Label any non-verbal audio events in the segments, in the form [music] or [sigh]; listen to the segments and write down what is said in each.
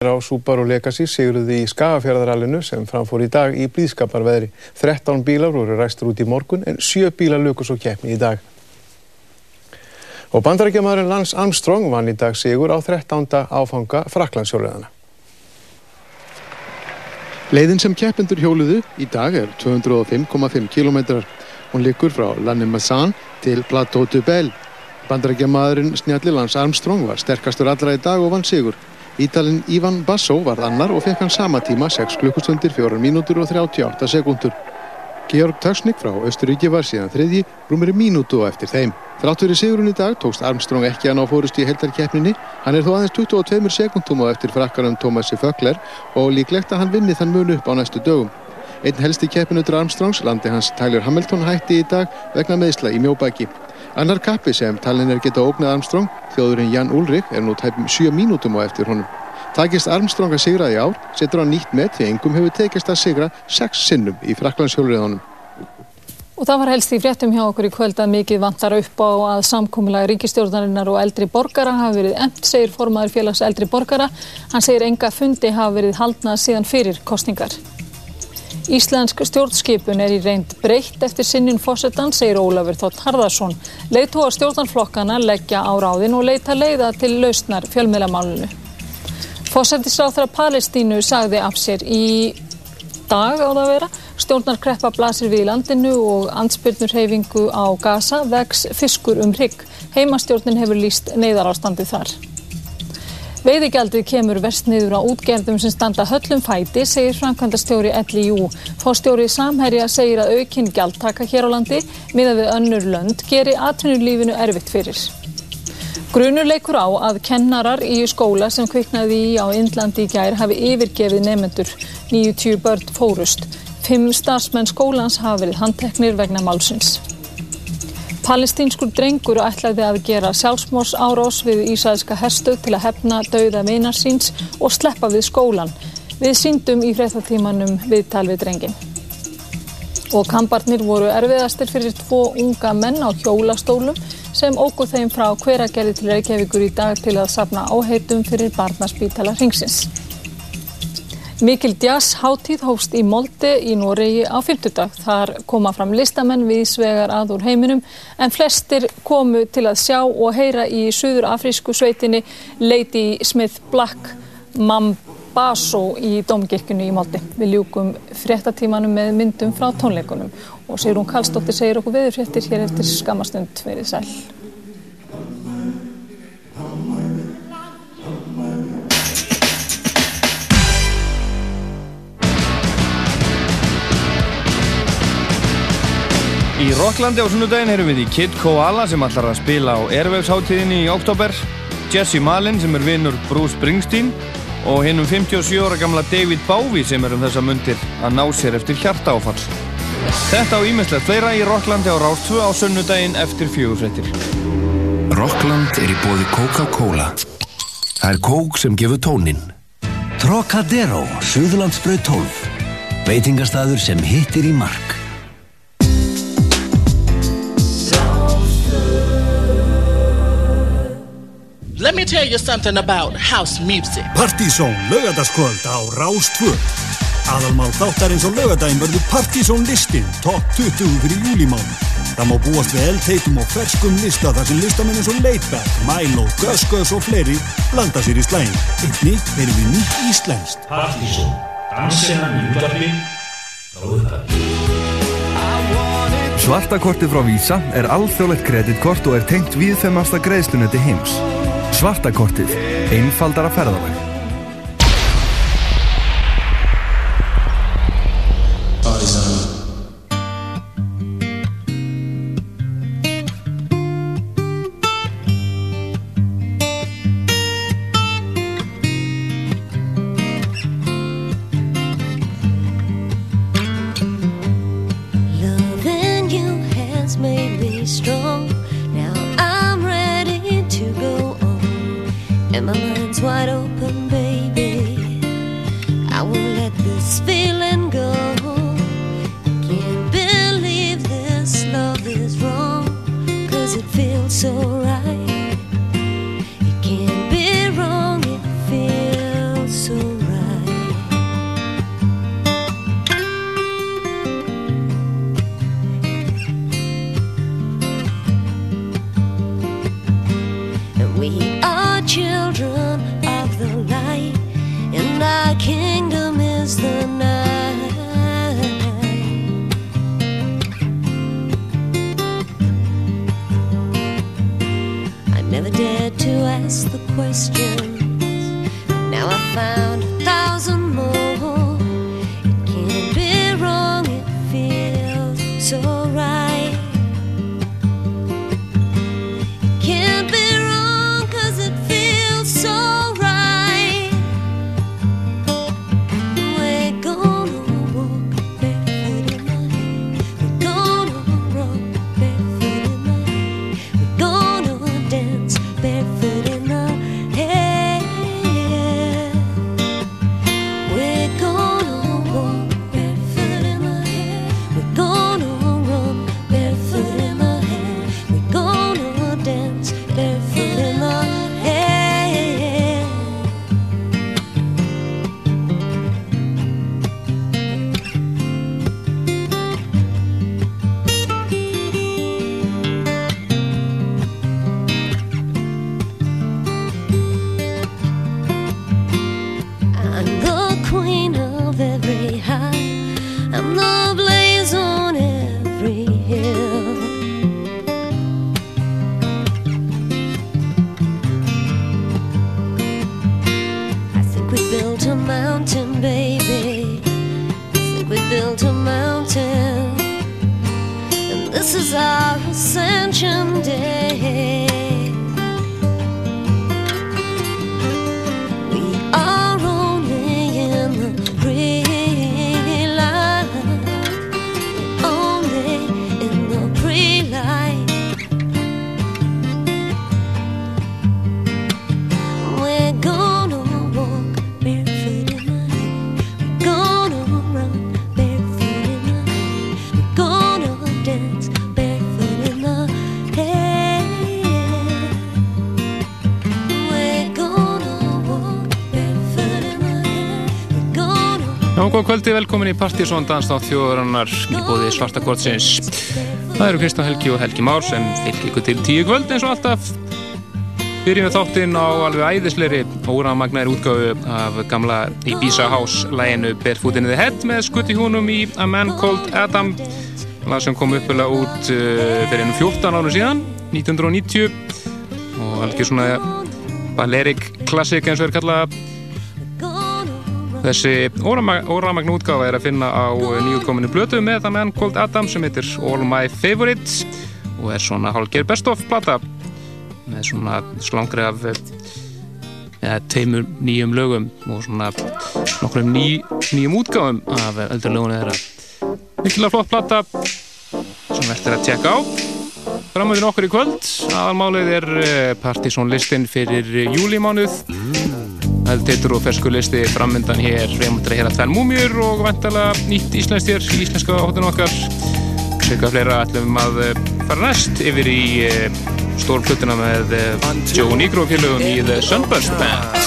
á Subaru Legacy sigurði í Skagafjörðarallinu sem framfór í dag í blíðskaparveðri. 13 bílar voru ræstur út í morgun en 7 bílar lukus og keppni í dag. Og bandarækjamaðurinn Lance Armstrong vann í dag sigur á 13. áfanga Fraklandsjóliðana. Leiðin sem keppendur hjóluðu í dag er 205,5 km. Hún likur frá Lannemazan til Plateau de Belle. Bandarækjamaðurinn Snjalli Lance Armstrong var sterkastur allra í dag og vann sigur. Ítalinn Ivan Basso var annar og fekk hann sama tíma 6 klukkustundir, 4 mínútur og 38 sekundur. Georg Taksnik frá Östuríki var síðan þriðji, rúmur mínútu og eftir þeim. Þrátt fyrir sigurinn í dag tókst Armstrong ekki að ná fórust í heldarkeppninni. Hann er þó aðeins 22 sekundum og eftir frakkarum Thomasi Föggler og líklegt að hann vinni þann mun upp á næstu dögum. Einn helsti keppinutur Armstrongs, landi hans Tyler Hamilton, hætti í dag vegna meðsla í mjóbæki. Annar kappi sem talin er geta ógnað Armstrong, þjóðurinn Jan Ulrich, er nú tæpum 7 mínútum á eftir honum. Takist Armstrong að sigra í ár, setur hann nýtt með því engum hefur tekist að sigra 6 sinnum í Fraklandshjólriðanum. Og það var helst í fréttum hjá okkur í kvöld að mikið vantar upp á að samkominnlega ríkistjórnarinnar og eldri borgara hafi verið emt, segir formaður félags eldri borgara. Hann segir enga fundi hafi verið haldnað síðan fyrir kostningar. Íslensk stjórnskipun er í reynd breytt eftir sinnun fósettan, segir Ólafur Þótt Harðarsson. Leitu á stjórnarflokkana leggja á ráðin og leita leiða til lausnar fjölmiðlamálunu. Fósettisráþra Palestínu sagði af sér í dag á það að vera. Stjórnarkreppa blasir við í landinu og ansbyrnurhefingu á Gaza vex fiskur um hrygg. Heimastjórnin hefur líst neyðarástandi þar. Veiðigjaldið kemur verst niður á útgerðum sem standa höllum fæti, segir framkvæmdastjóri LIU. Fórstjóri Samherja segir að aukinn gjaldtaka hér á landi, miða við önnur lönd, geri atvinnulífinu erfitt fyrir. Grunur leikur á að kennarar í skóla sem kviknaði í á Indlandi í gær hafi yfirgefið nefnendur. 90 börn fórust. Fimm starfsmenn skólans hafi verið handteknir vegna málsins. Palestínskur drengur ætlaði að gera sjálfsmórs árós við Ísæðska herstuð til að hefna dauða vinar síns og sleppa við skólan. Við síndum í hreithatímanum viðtal við drengin. Og kamparnir voru erfiðastir fyrir tvo unga menn á hjólastólum sem óguð þeim frá hveragerði til Reykjavíkur í dag til að sapna áheitum fyrir barnaspítala hringsins. Mikil jazz hátíð hófst í Molde í Noregi á fymtudag. Þar koma fram listamenn við svegar að úr heiminum en flestir komu til að sjá og heyra í Suður Afrísku sveitinni Lady Smith Black Mambaso í Dómgirkjunni í Molde. Við ljúkum fréttatímanum með myndum frá tónleikunum og Sigrun Karlsdóttir segir okkur veður fréttir hér eftir skamastund verið sæl. Í Rocklandi á sunnudaginn erum við í Kid Koala sem ætlar að spila á Airwaves-háttíðinni í oktober Jesse Malin sem er vinnur Bruce Springsteen og hinn um 57 ára gamla David Bowie sem er um þessa mundir að ná sér eftir hjartaáfall. Þetta á ímestlega fleira í Rocklandi á Rástfu á sunnudaginn eftir fjögurfrettir. Rockland er í bóði Coca-Cola. Það er kók sem gefur tónin. Trocadero, Suðlandsbröð 12. Veitingastæður sem hittir í mark. Let me tell you something about house music. Partizón lögadagskvöld á Rástvö. Aðalmál þáttarins á lögadaginn verður Partizón listin, top 20 fyrir júlimánu. Það má búast við eldheitum og ferskum lista þar sem listamenn eins og Laidback, Milo, Gus og fleiri blanda sér í slægin. Einnig erum við nýtt íslenskt. Partizón, dansina mjúlarfi, ráðupæri. Svartakortið frá Visa er alþjóðlegt kreditkort og er tengt viðfemmasta greiðslunetti heims. Svartakortið. Einfaldara ferðalag. Góð kvöldi, velkomin í Partíson Danstátt þjóðarannar í bóði Svartakortsins. Það eru Kristján Helgi og Helgi Már sem fylgir ykkur til tíu kvöld eins og alltaf. Byrjum við þáttinn á alveg æðisleiri óramagnaðir útgáfu af gamla Ibiza House læginu Barefoot in the Head með skutti húnum í A Man Called Adam lag sem kom uppulega út uh, fyrir ennum 14 árum síðan 1990 og alveg svona Balearic Classic eins og er kallað Þessi óramagn útgáfa er að finna á nýjúkominu blötu með það menn Cold Adam sem heitir All My Favorites og er svona hálfgerð best of plata með svona slangri af ja, teimur nýjum lögum og svona nokkrum ný, nýjum útgáfum af öldur lögunni þeirra. Mikkilega flott plata sem verður að tjekka á. Framöðin okkur í kvöld, aðalmálið er partysón listin fyrir júlimánuð Eldteitur og fersku listi framöndan hér. Reymundur að hera tvær múmjur og vantala nýtt íslenskt hér í íslenska hóttunum okkar. Sveika fleira ætlum að eh, fara næst yfir í stórflutuna með eh, Joe Nigro félögum í The Sunburst Band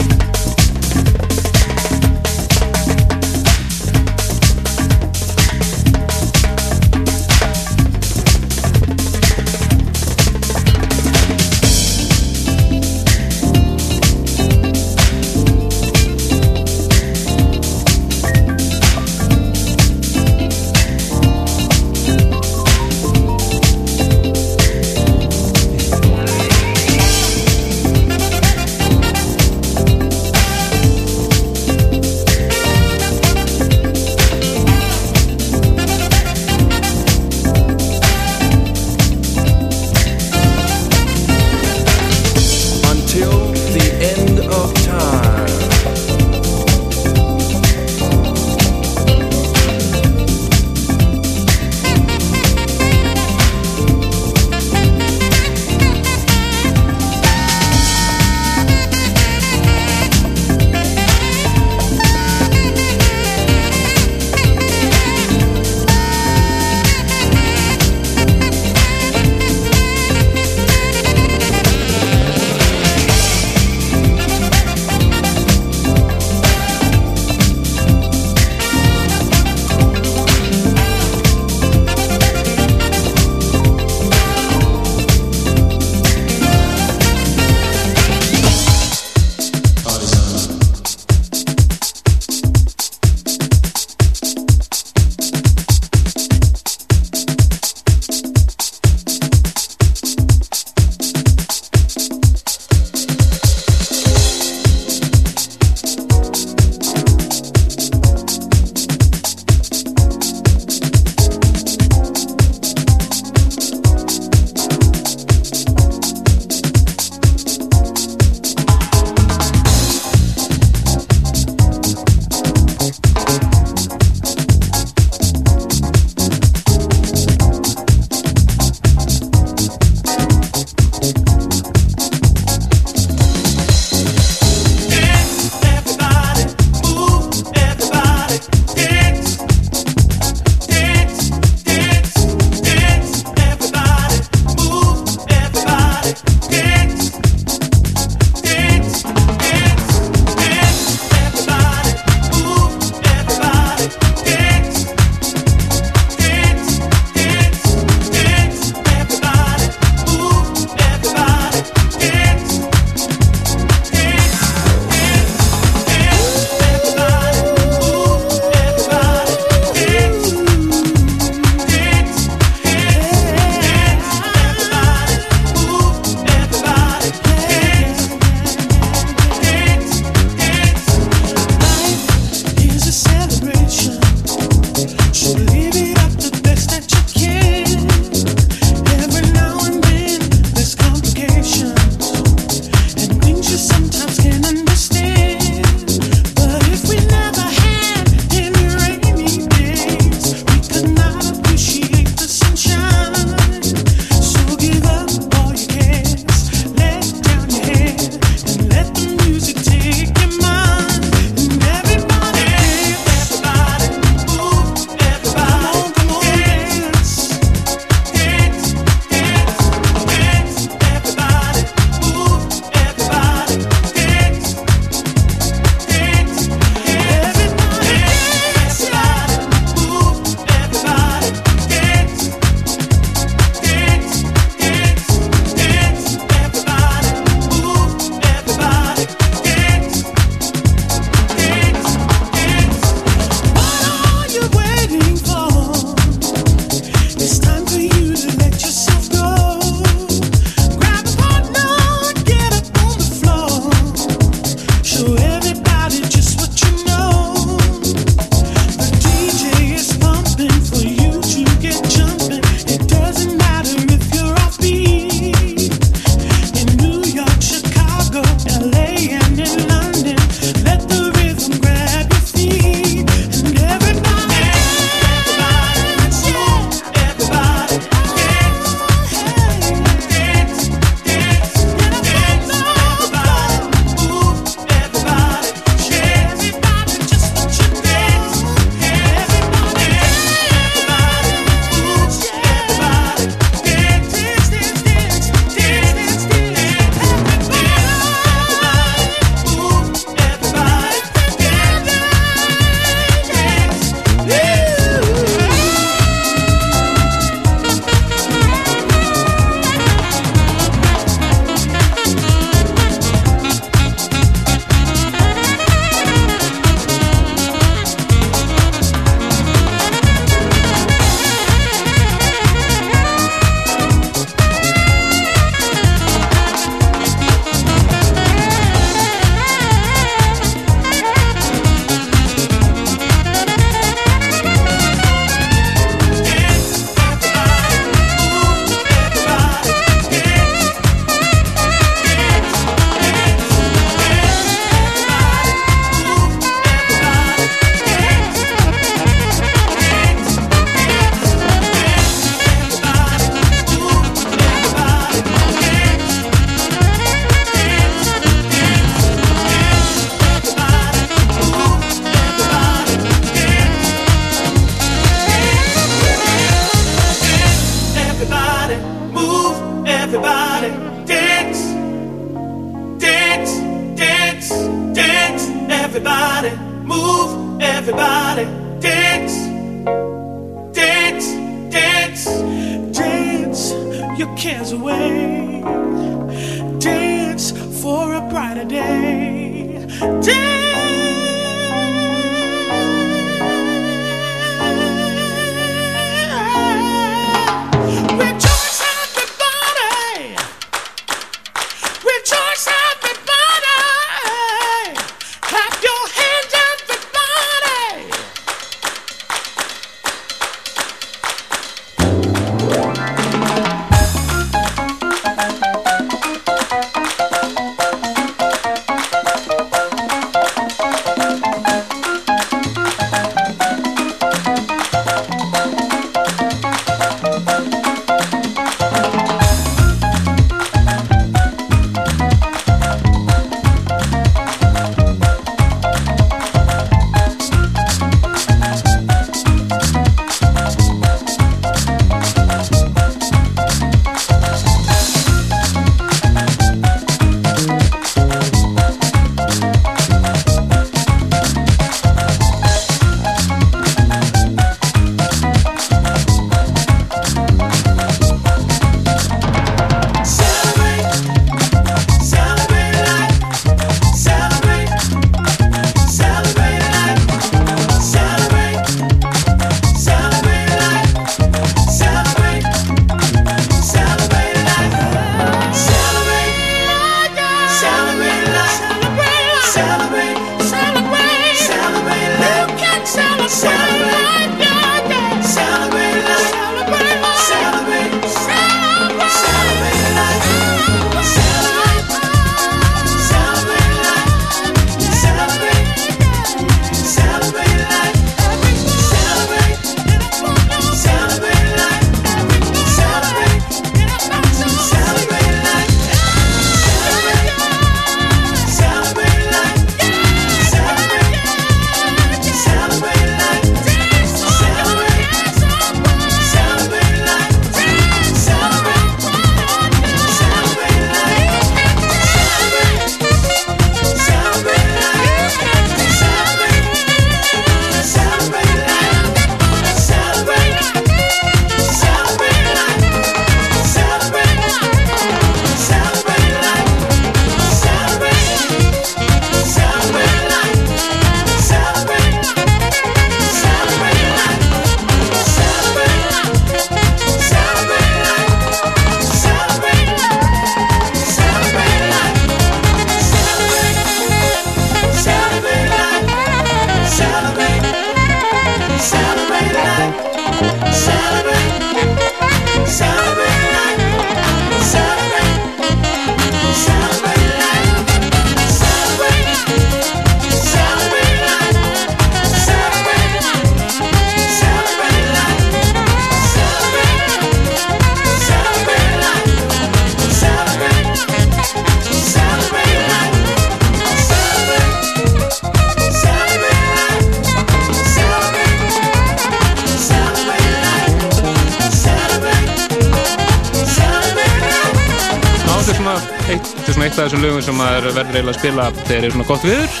þegar er svona gott viður.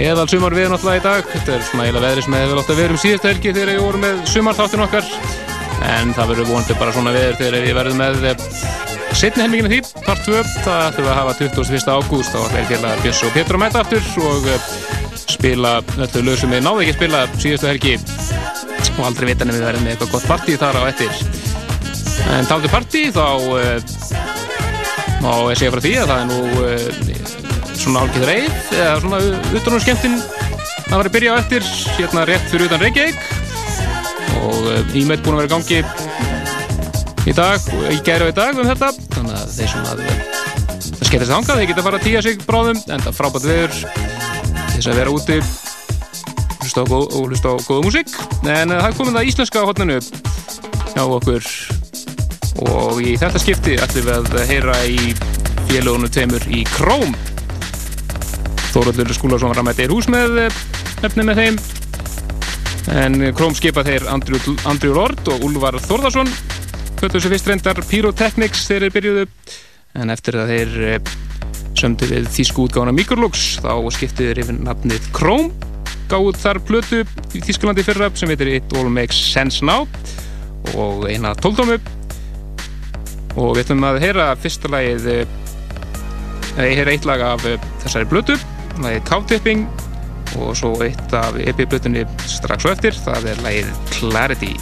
Eða sumar viður náttúrulega í dag. Þetta er svona eiginlega veðri sem hefur vel að vera um síðustu helgi þegar ég voru með sumarþáttin okkar. En það verður vonandi bara svona viður þegar ég verður með setni helminginu því, part 2 það ætlum við að hafa 21. ágúst. Þá ætlum við til að Björns og Pétur að mæta aftur og eh, spila öllu lög sem við náðum ekki að spila síðustu helgi. Og aldrei vita nefnir við verðum með eitthvað gott partí þar á eftir. En taldu partí þá eh, má ég segja frá því að það er nú svona álgið reið eða svona utanum skemmtin að vera að byrja á eftir hérna rétt fyrir utan Reykjavík. Og uh, e-mail búin að vera gangi í dag og í gæri á í dag um þetta. Þannig að þeir svona að það skemmtir sig hangað, þeir geta að fara að tíja sig bráðum. En það er frábært veður þess að vera úti. Hlusta góð, og hlusta á góða músík. En uh, það komin það íslenska hotninu hjá okkur. Og í þetta skipti ætlum við að heyra í félagunum tveimur í Króm Þóraldur Skúlarsson ramætti er hús með eh, nefnum með þeim. En króm skipa þeir Andrjú Lord og Úlvar Þórðarsson 2001 reyndar Pyrotechnics þeir er byrjuðu. En eftir það þeir eh, sömdu við Þísku útgáðan af Mikrolux þá skiptu þeir yfir nafnið Króm gáð þar plötu í Þísklandi fyrra sem heitir It All Makes Sense Now og eina tóltómu og við ætlum að heyra fyrsta lagið eh, eða ég heyra eitt lag af þessari plötu. Hérna lagið Cow-Tipping og svo eitt af epi-blutunni strax og eftir, það er lagið Clarity.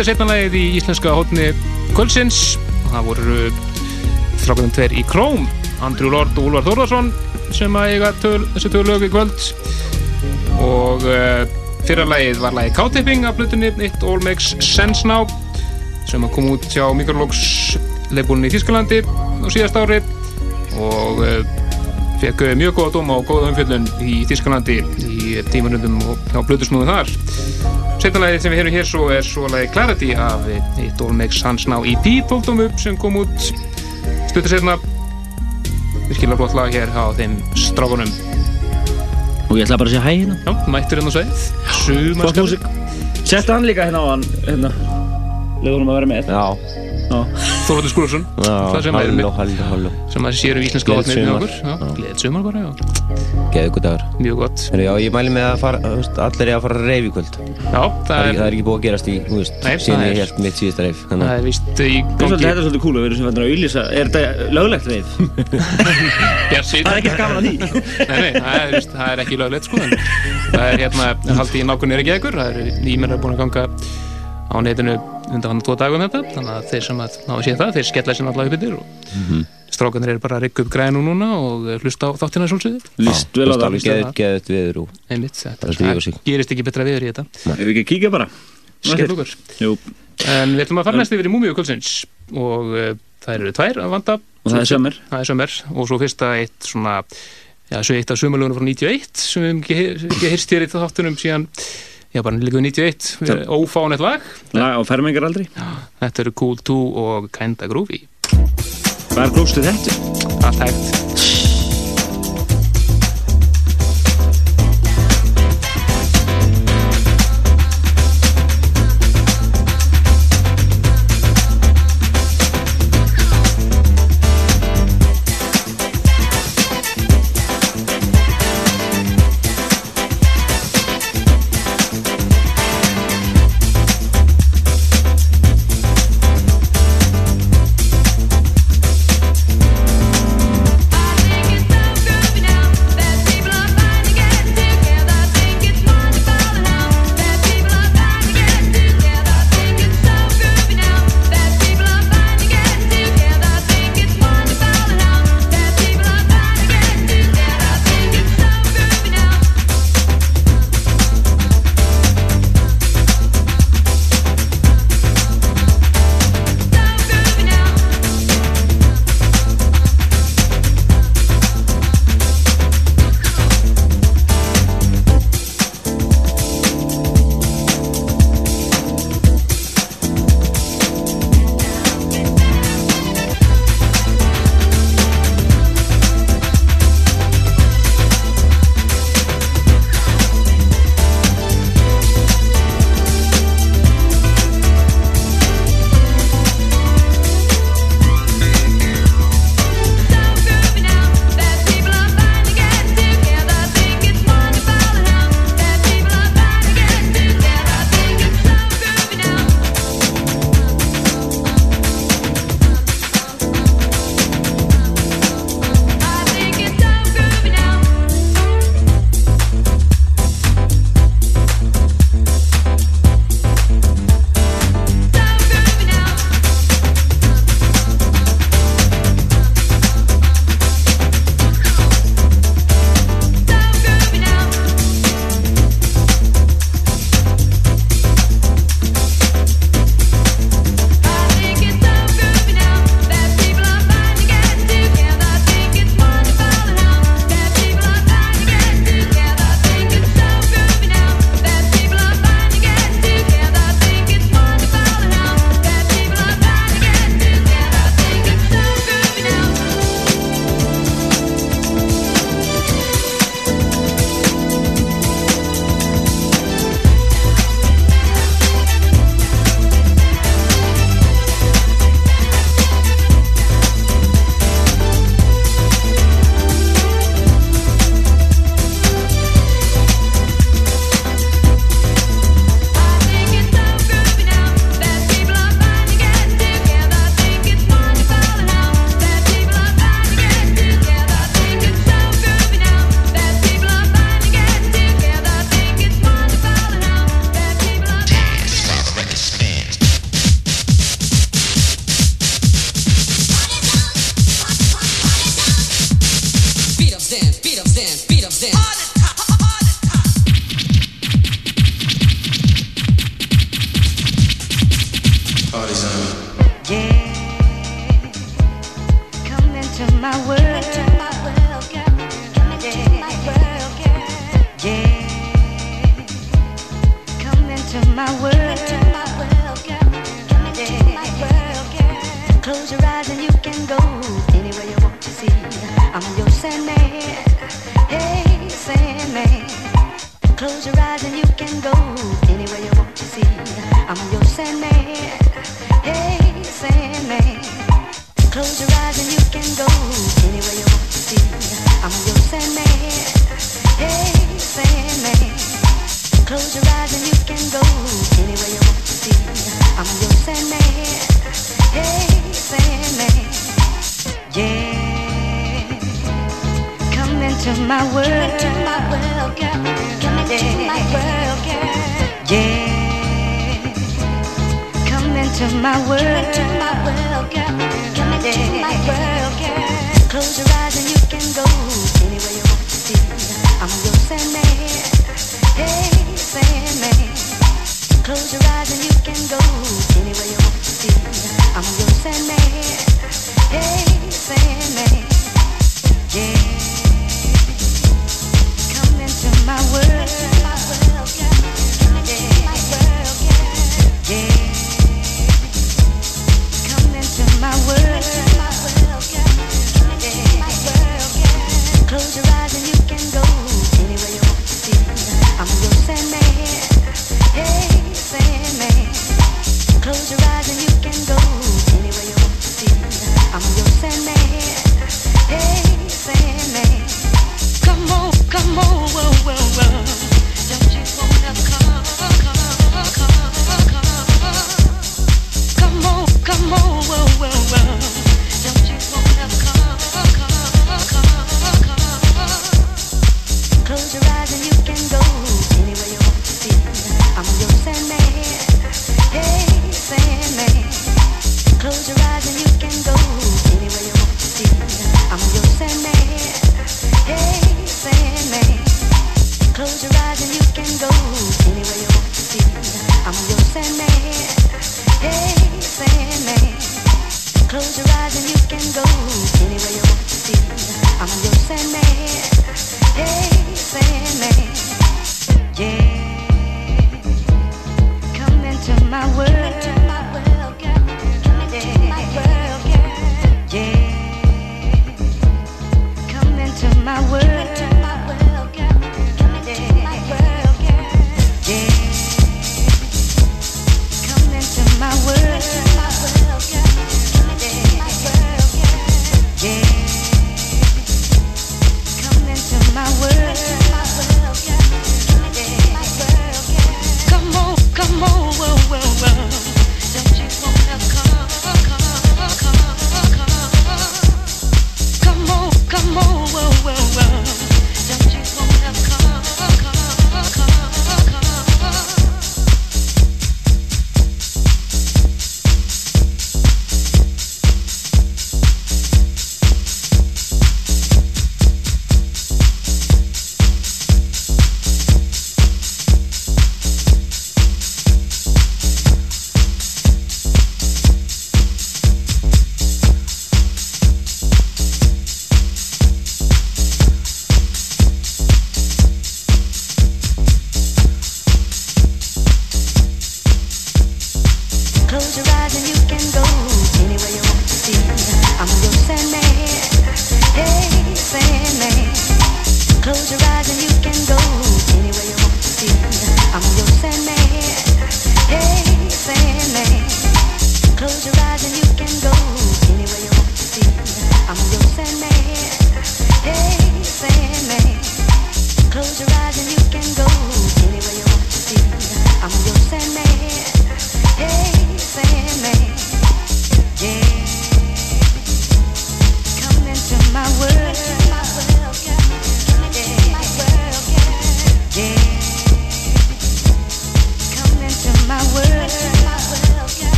Þetta er setna lagið í íslenska hótni Kvölsins það voru strákunum tveir í Króm Andrew Lord og Úlfar Þórðarsson sem að eiga töl, þessi tvö lög í kvöld. Og uh, fyrra lagið var lagið K-Tipping af blutunni It All Makes Sense Now sem að kom út hjá Mikrologs leifbúlinni í Þískalandi á síðast ári. Og uh, fekk uh, mjög góða dóma og góða umfjöllun í Þískalandi í tímanundum og hjá blutusnúðum þar Settanlægið sem við heyrum hér svo er svo lagið Clarity af It All Makes Sense Now EP 12 upp sem kom út stuttur setna virkilega flott lag hér á þeim strákunum. Og ég ætla bara að segja hæ hérna. Já, mættur hérna á sveið Sumar Flott músík. Setta hann líka hérna á hann, hérna. Leður honum að vera með. Já. Þorvaldur Skúlarsson Já, það sem er að sér um íslenska vatnið með okkur. Já, Gleðið sumar bara, já Geðu ykkur dagur. Mjög gott. Heru, já, ég mæli með að fara, þú veist, allir er að fara að reyfi í kvöld. Já, það er... er- Það er ekki búið að gerast í, þú veist, Nei, síðan það ég er- held mitt síðasta reyf. Það er víst í Þetta er gangi svolítið, þetta er svolítið cool að erum sem fannir að auðlýsa. Er þetta löglegt [laughs] síðan Það er ekkert gaman að því. Nei, nei, það er, víst- það er ekki löglegt sko en það er hérna haldið í nákvæmni er ekki ekkur það eru ímennar búin að ganga á netinu undan hann tvo dagum þetta þannig að þeir sem að ná að sé það, þeir skella sér náttúrulega upp yfir og Mhm. Strákanir eru bara að rikka upp grænu núna og eh, hlusta á þáttina svolsöðu List vel á það, geðut, það. viður og sig. gerist ekki betra viður í þetta Ef við ekki að kíkja bara. Skell okkur. En við ætlum að fara næst yfir í Múmiu kvöldsins og uh, það eru tvær að vanda Og það er sömmer. Það er sömmer og svo fyrsta eitt svona já, svo eitt af sömurlugunum frá 91 sem við hefum ekki, hýrst hér í þáttunum síðan já, bara líka við 91 við ófánett lag Lag á fermingar aldrei. Þetta eru Cool 2 og Kinda Groovy Hvað er glóstu þetta? Allt hægt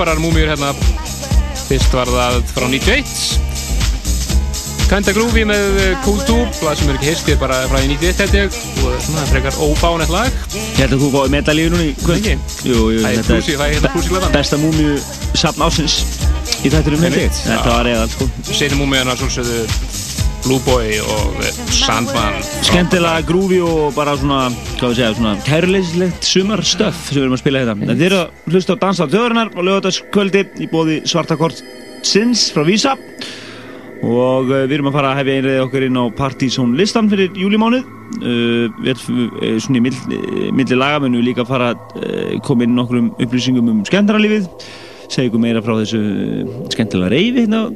frábærar múmiur hérna. Fyrst var það frá 91 Kanda Groovy með eh, Cool Tube hlað sem er ekki heist, þetta er bara frá 91 þetta og svona það frekar óbánett lag. Hérna þú fáið medalíu núni Kvæði ekki, það er hérna besta múmiu safn ásins í þætturum hérna Þetta var reyðan sko. Seinum múmiðan var svolsögðu Blue Boy og eh, Sandman. Skemmtilega Groovy og bara svona hvað við segja, svona kærleislegt sumarstöf sem við erum að spila hérna. Yes. Þið eru að hlusta á Dansa á þjóðurnar og lögataskvöldi í bóði svartakort Sins frá Vísa og við erum að fara að hefja einrið okkur inn á Partizón listan fyrir júlimánuð. Uh, eh, við erum uh, svona í milli, eh, milli laga, við erum líka að fara að uh, koma inn okkur um upplýsingum um skemmtaralífið segja ykkur meira frá þessu skemmtilega reyfi hérna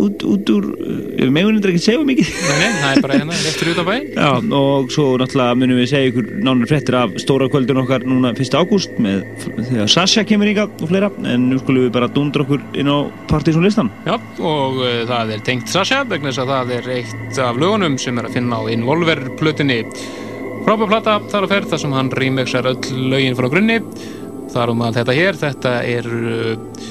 út, út úr við megunum þetta ekki segja mikið Nei, nei, það er bara hérna, fyrir út á bæinn. Já, og svo náttúrulega munum við segja ykkur nánar fréttir af stóra kvöldun okkar núna 1. ágúst með þegar Sasha kemur hingað og fleira en nú skulum við bara dundra okkur inn á Partizón listan Já, og uh, það er tengt Sasha vegna þess að það er eitt af lögunum sem er að finna á Involver-plötunni. Frábær plata þar að ferð þar sem hann remixar öll lögin frá grunni. Þar um að þetta hér, þetta er uh,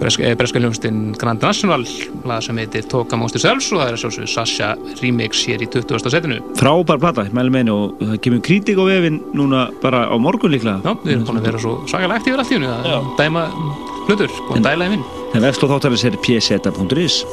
breska, eh, breska hljómsdinn Grand National, lag sem heitir Toka Monster Selves og það er sjálfsög Sasha remix hér í 20. setinu. Frábær plata, ég mælu með henni og það kemur kritik á vefinn núna bara á morgun líklega Já, við erum búin að vera svo sagalega aktífur allt í hennu að dæma hlutur, að dæla þeim inn. En vefslóð þáttarins er pseta.is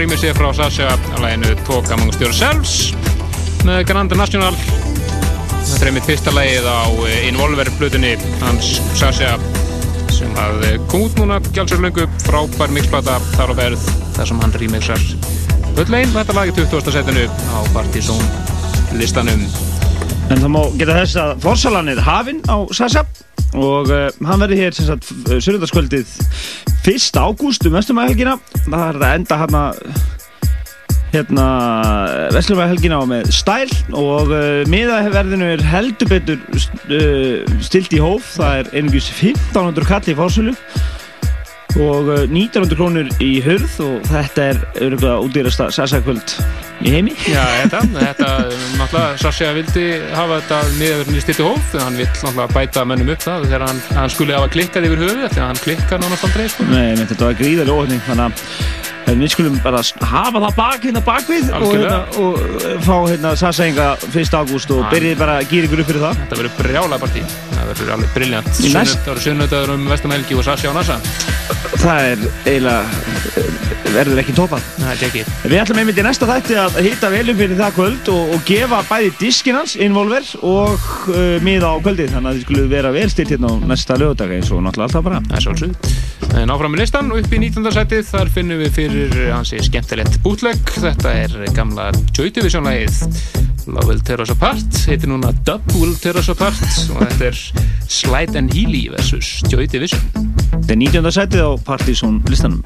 Á frábært rými sér frá Sasha að læginu Talk Among Yourselves með Grand National. Þetta er mitt fyrsta lægið á eh, Involver blutunni hans Sasha sem að eh, út núna gjálsur löngu. Frábær mixplata þar á verð þar sem hann remixar öll legin þetta lag í 20. setinu á Partizón listanum En það má geta þess að Forsalan er hafinn á Sasa og uh, hann verður hér sem sagt sörjöndaskvöldið 1. ágúst um vestumæðhelgina það er að enda hérna hérna vestumæðhelgina á með stæl og uh, miðaverðinu er heldur betur uh, stilt í hóf það er einungis 1500 kall í fórsölu og uh, 1900 krónur í hurð og þetta er auðvitað útýrasta Sasa-kvöld í heimi Já, þetta, þetta, náttúrulega, Sasha vildi hafa þetta stilt í hóf en hann vill náttúrulega bæta mönnum upp það þegar hann, hann skulle hafa klikkað yfir höfuð þegar hann klikkar nánast aldrei, sko. Nei, þetta var gríðarlega óhefning þannig að en við skulum bara hafa það bak hérna bakvið og, hérna, og uh, fá hérna Sasa-enga 1. ágúst og Já. byrjið bara að gýra ykkur upp fyrir það Þetta verður brjála partí, það verður alveg briljant. Í næst- Það verður sunnudöður um Vestamhelgi og Sasha og Nasa. Það er eiginlega uh, verður ekki topað Það er ekki. Við ætlum einmitt í næsta þætti að hýtta vel upp fyrir það kvöld og, og gefa bæði diskin hans, Involver og uh, miða á kvöldið þannig að þið skulle vera vel stilt hérna á næsta lögadag eins og náttúrulega alltaf bara Það er svolítið. En áfram með listan og upp í 19. sætið þar finnum við fyrir hansi skemmtilegt bútlegg. Þetta er gamla Joy Division-lægið Love Will Tear Us Apart, heitir núna Dub Will Tear Us Apart og þetta er Slide and Healy versus Joy Division. Þetta er 19. sætið á Partizón listanum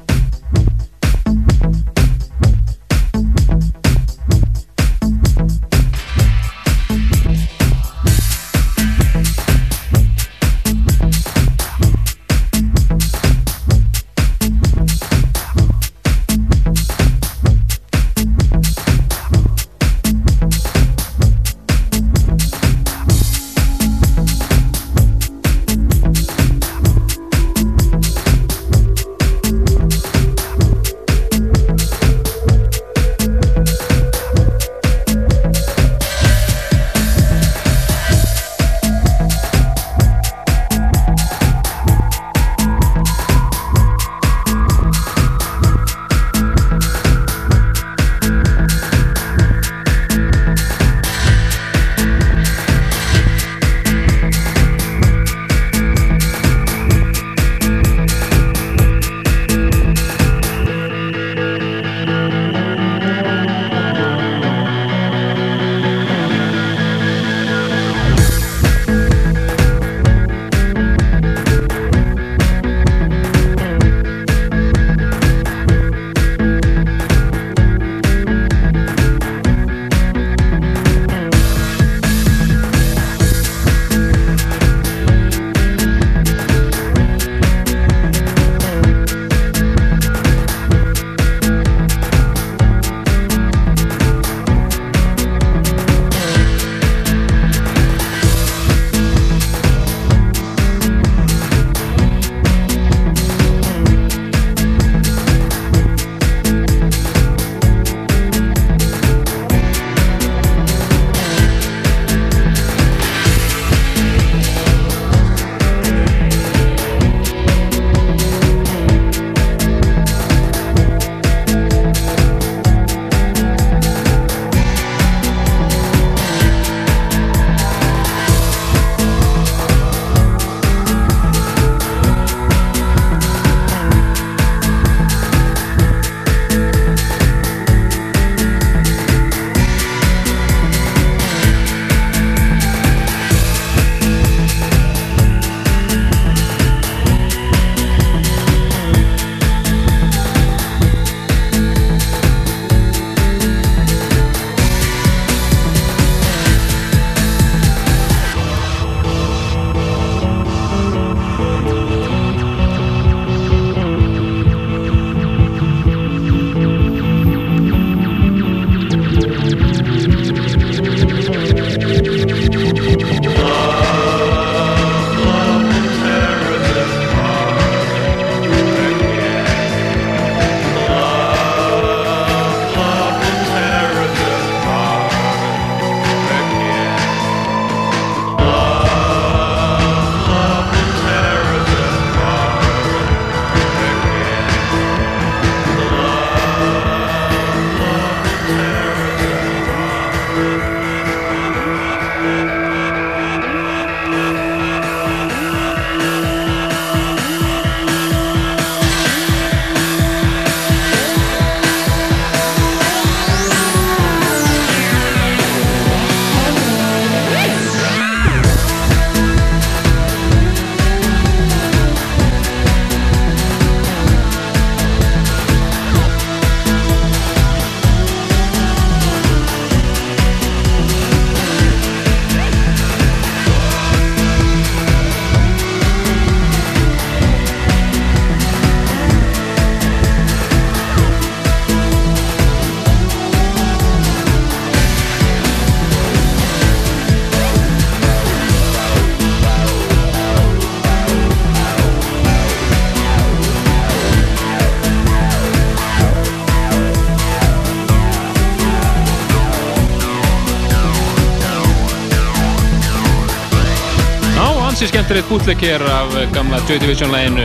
skemmtilegt bútleik hér af gamla Joy Division læginu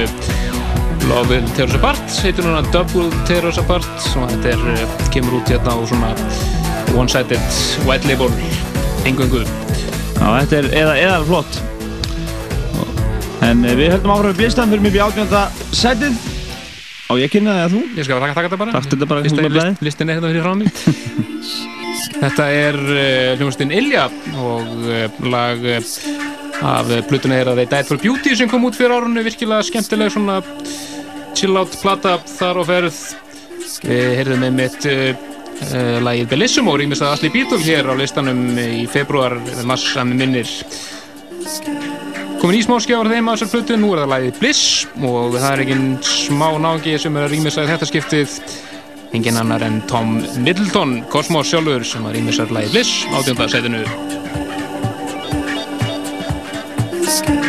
Love Will Tear Us Apart heitir núna Double Tear Us Apart og þetta er, eh, kemur út hérna á svona one-sided white label engöngu Já, þetta er eða, eða flott. En eh, við höldum áfram við bílistan fyrir mig í átjönda setið. Á ég kynna það eða þú? Ég skal taka, taka þetta bara Takk þetta bara, Lista, list, listin er hérna fyrir frá mig [laughs] Þetta er uh, hljómsveitin Ilja og uh, lag uh, af plutuna er að They Died for Beauty sem kom út fyrir árunni virkilega skemmtileg svona chill out plata þar á ferð. Við heyrðum með mitt uh, uh, lagið Bellissimo rýmist að Asli Beatle hér á listanum í februar mars að með minnir. Komin í smá skjáður þeim á þessar plötu, nú er það lagið Bliss og það er engin smá nági sem er að rýmisa þetta skiptið. Engin annar en Tom Middleton Cosmos sjálfur sem að rýmisa lagið Bliss átjönda setinu sky.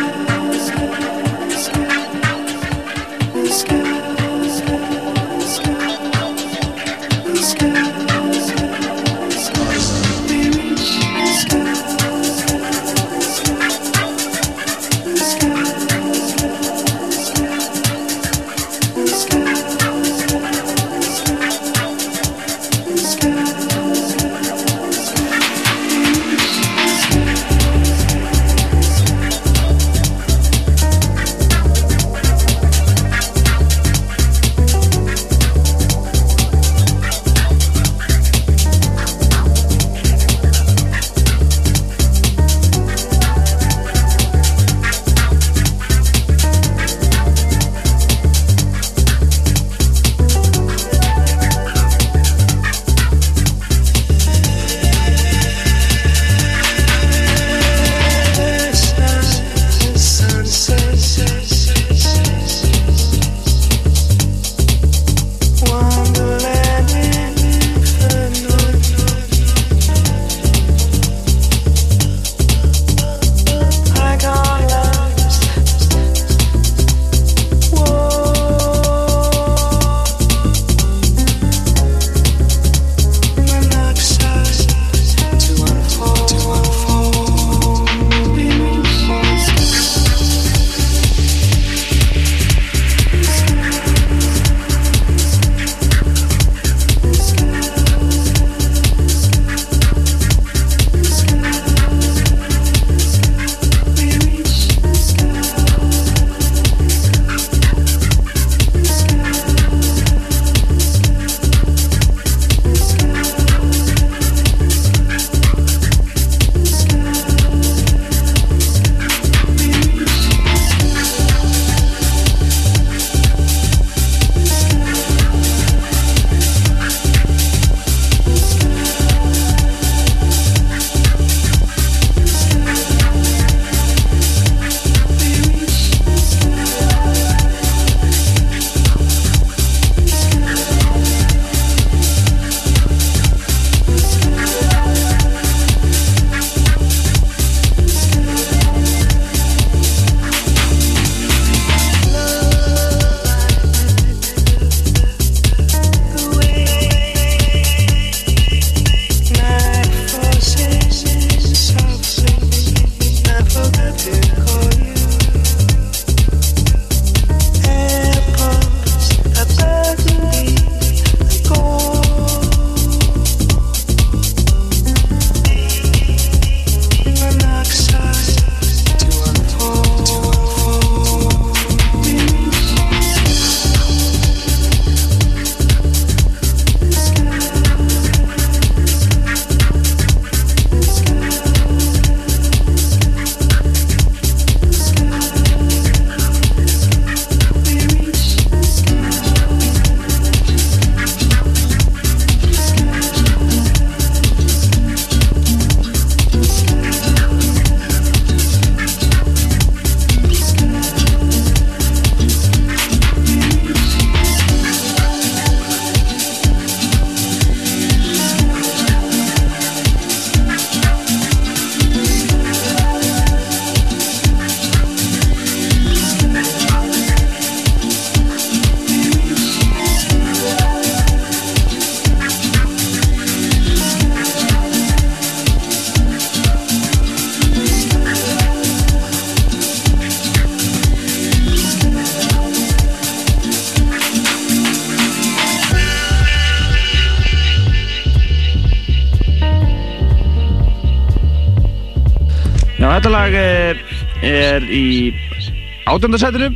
Átöndarsætinu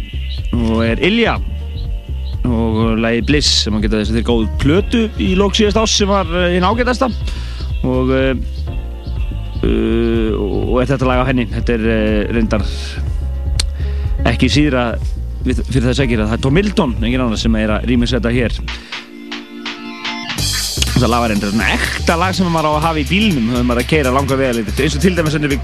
og er Ilja og lagi Bliss sem að geta þess að þeir góð plötu í lók síðast ás sem var eh, hinn ágætasta. Og uh, og er þetta lag á henni? Þetta er uh, reyndar ekki síðra við, fyrir þess að það. Er Tom Milton engin annar sem er að rýmisetta hér. Þetta lag var reyndar svona ekta lag sem maður á að hafa í bílnum þegar maður er að keira langa vega eins og til dæmis ennum við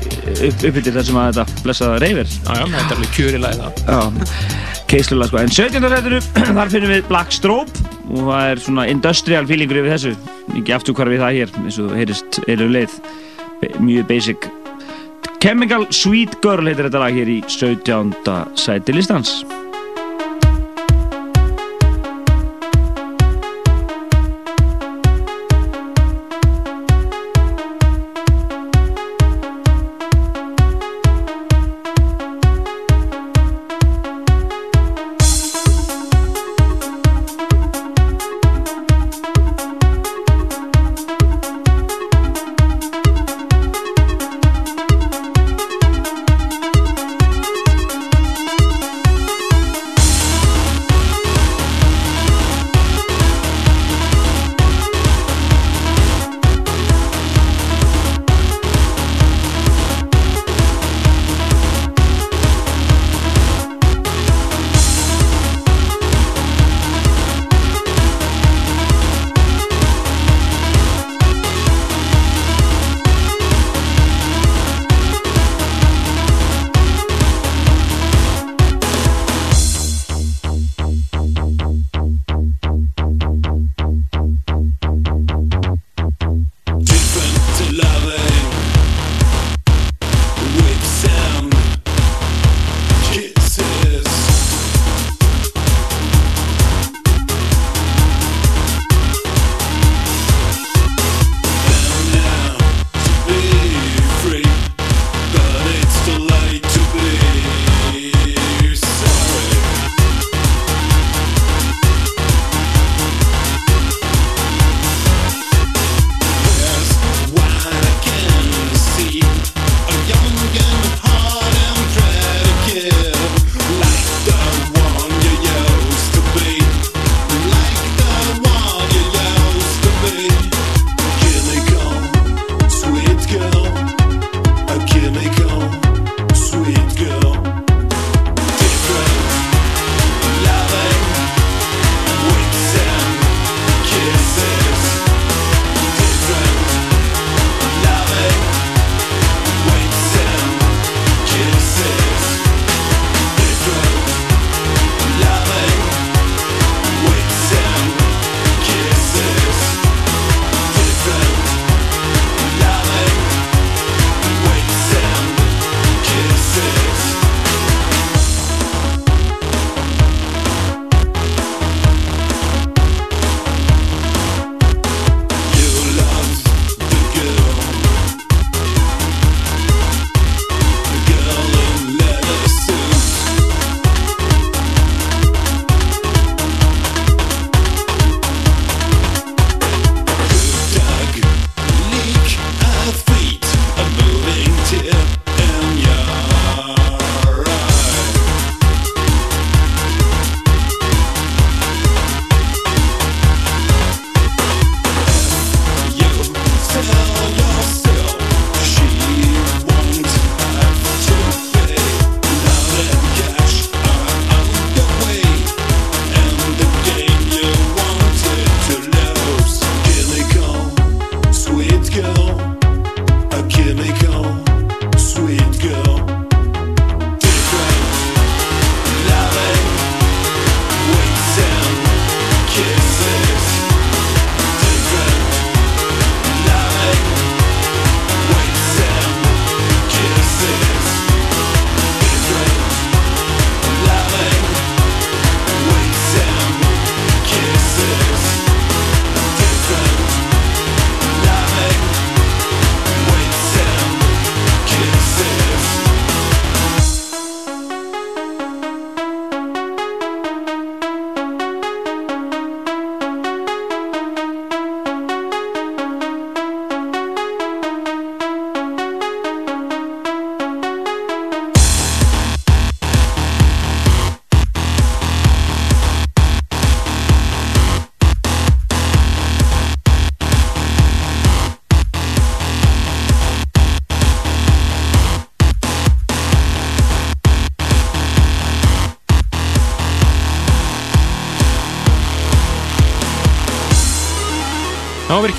uppbyttir þar sem að þetta blessaða reyfir Já, já, þetta er alveg kjörilega það. Já, keislulega sko. En 17. setinu, [clears throat] þar finnum við Black Strobe og það er svona industrial feelingur yfir þessu. Ekki aftur við það hér, eins og það heyrist eru leið. Mjög basic. Chemical Sweet Girl heitir þetta lag hér í 17. sæti listans.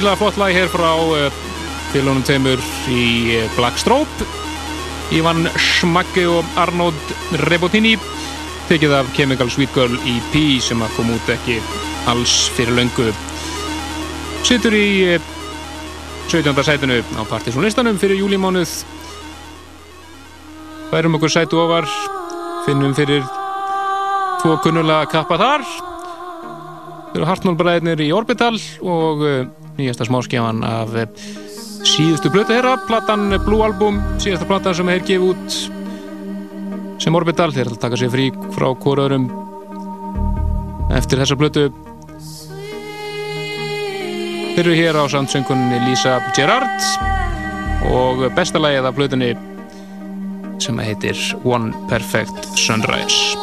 Virkilega flott lag hér frá uh, félagunum tveimur í uh, Black Strobe Ivan Smagge og Arnold Rebotini tekið af Chemical Sweet Girl EP sem að kom út ekki alls fyrir löngu. Sittur í uh, 17. sætinu á partysónlistanum fyrir júlímánuð. Færum okkur sætu ofar finnum fyrir tvo kunnulega kappa þar. Þeir eru Hartnólbræðinir í Orbital og nýjasta smáskjafan af uh, síðustu blötu þeirra, platan Blue Album, síðasta platan sem er gefið út sem Orbital, þeir ætla að taka sér frí frá hvoraðurum eftir þessa blötu Þeir eru hér á samtsöngunni Lisa Gerard og besta lagið af blötunni sem heitir One Perfect Sunrise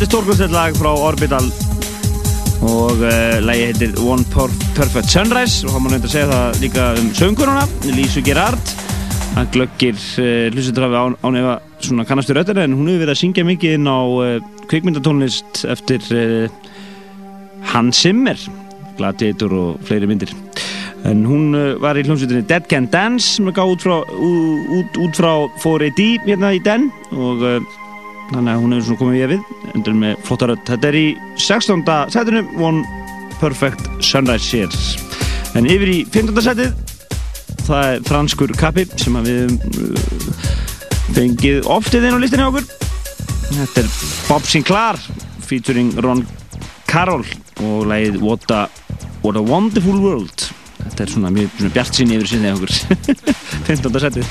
þetta er stórkvæmstætt lag frá Orbital. Og uh, lagi heitir One Per- Perfect Sunrise. Og hann má nefnt að segja það líka um sönguruna, Lísu Gerard. Hann glöggir uh, hlustendrafi án, án efa svona kannastur röttina en hún hefur verið að syngja mikið inn á uh, kvikmyndatónlist eftir uh, Hans Zimmer Gladiator og fleiri myndir. En hún var í hljómsveitinni Dead Can Dance sem er gáð út frá, út, út frá 4AD hérna í den. Og þannig að hún hefur svona komið við endur með flotta rödd þetta er í 16. setinu One Perfect Sunrise Series En yfir í 15. setið það er franskur kappi sem við uh, fengið oftið inn á listinni okkur Þetta er Bob Sinclair featuring Ron Carroll og lagið What a, What a Wonderful World Þetta er svona mjög bjart sinni yfir hjá okkur [laughs] 15. setið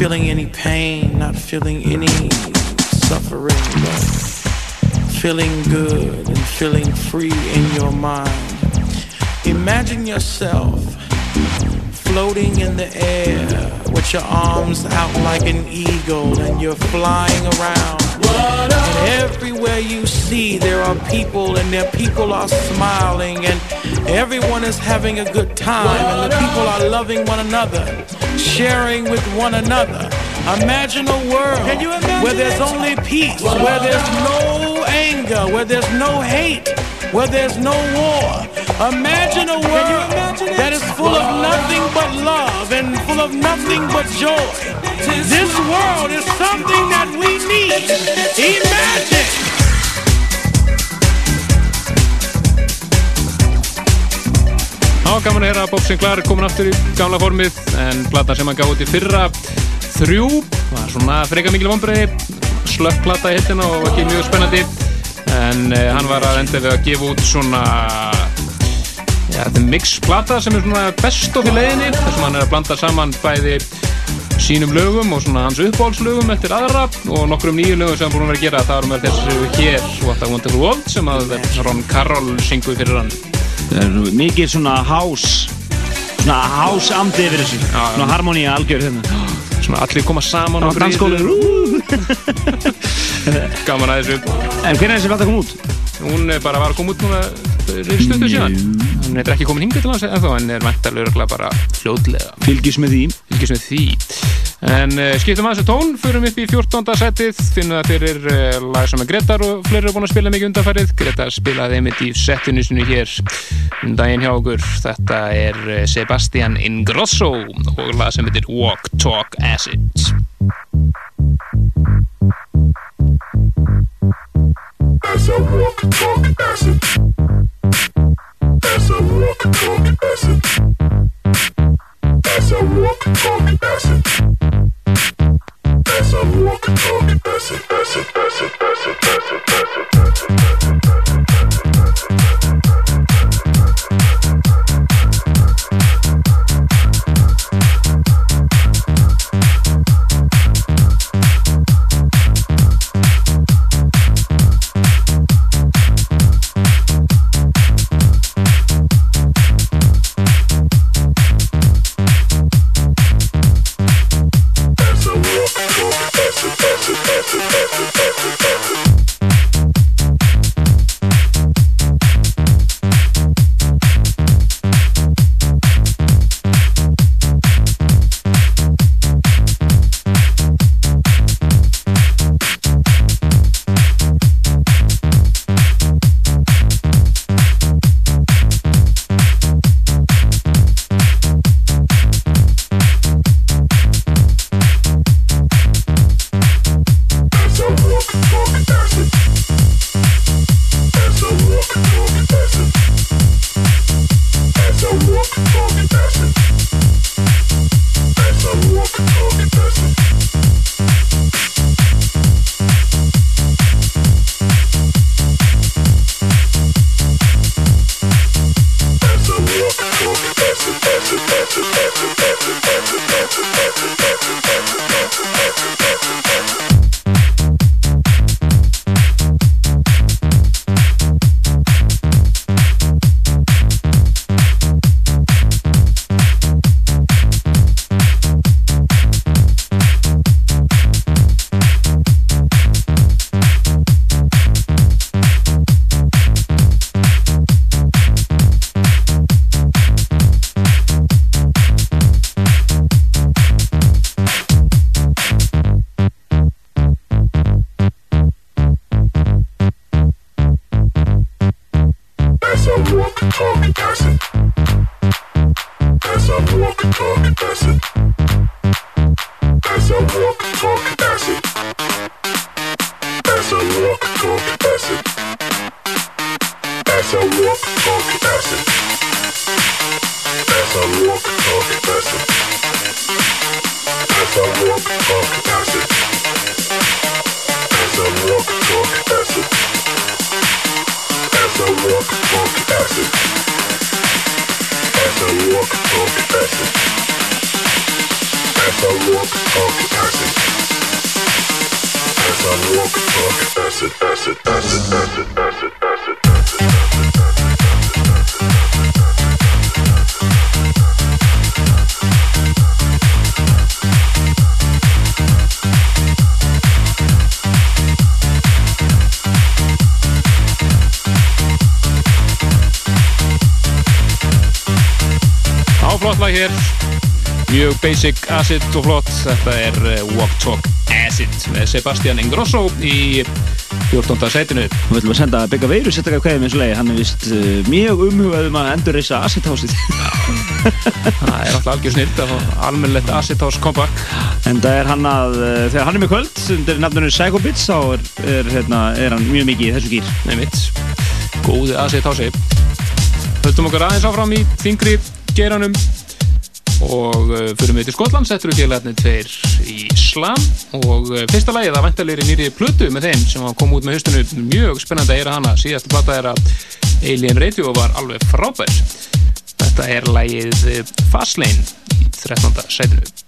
feeling any pain, not feeling any suffering, but feeling good and feeling free in your mind. Imagine yourself floating in the air with your arms out like an eagle and you're flying around. And everywhere you see, there are people and their people are smiling and everyone is having a good time and the people are loving one another, sharing with one another. Imagine a world where there's only peace, where there's no anger, where there's no hate, where there's no war. Imagine a world that is full of nothing but love and full of nothing but joy. This world is something that we need. Imagine. Já, gaman að heyra að Bob Sinclair er komin aftur í gamla formið en plata sem hann gaf út í fyrra þrjú, var svona freka mikil vonbreiði slöpp plata í hittina og ekki mjög spennandi. En uh, hann var að enda við að gefa út svona ja, þetta er mix plata sem er svona best of í leiðinni þar sem hann er að blanda saman bæði sínum lögum og svona hans uppáhaldslögum eftir aðra. Og nokkrum nýju lögum sem hann búin að vera að gera það erum við þessu hér What I Want to World sem að Ron Carroll syngu fyrir hann. Það er mikið svona house svona house amdi yfir þessu. Svona harmoníu algjör hérna. Svona allir koma saman og dansskólir [laughs] gaman að þessu. En hvernig er þessi plata kom út? Hún bara var koma út núna stundu síðan. Hún er ekki komin hingað til hans ennþá en er mæntalega bara fljóðlega Fylgjus með því. Fylgjus með því En uh, skiptum að þessu tón, förum upp í 14. setið, finnum það fyrir uh, lag sem er Gretar og fleiri eru búin að spila mikið undanfærið. Gretar spilaði einmitt í setinu sinu hér um daginn hjá okkur. Þetta er uh, Sebastian Ingrosso og lag sem heitir walk, talk, acid. As I walk, talk, acid. As I walk, talk, acid. As I walk, talk, acid, acid, acid, acid, acid, acid og flott, þetta er uh, Walk, Talk, Acid með Sebastian Ingrosso í 14. setinu Við ætlum að senda Begga Veiru sérstaklega kveðið með þessu lagi hann er vist uh, mjög umhugað um að endur reysa Acid House-ið. Það er alltaf algjör snilt að fá almennlegt Acid House comeback. En það er hann að, uh, þegar hann er með kvöld undir nafnunum Psycho Bits þá er, er, hérna, er hann mjög mikið í þessu gýr Nei mitt Góði Acid House Höldum okkar aðeins áfram í þingri geranum og uh, fyrir við til Skotland settur við félagarnir tveir í slam. Og uh, fyrsta lagið að vantarleiri nýri plötu með þeim sem kom út með höstunum mjög spennandi að heyra hana. Síðasta plata er að Alien Radio var alveg frábær. Þetta er lagið uh, Fastlane í 13. setinu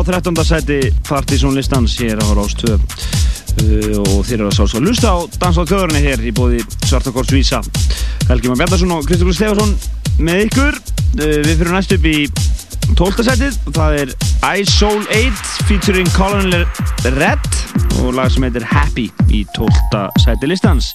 á 13. seti Partizón listans hér á Rástöð uh, og þeir eru að sást að lusta á Dansa á þjóðurinn hér í bóði Svartakors Vísa Helgi Már Bjarnarsson og Kristofur Stefansson með ykkur uh, við fyrir næst upp í 12. setið það er I Soul 8 featuring Colin Red og lag sem heitir Happy í 12. seti listans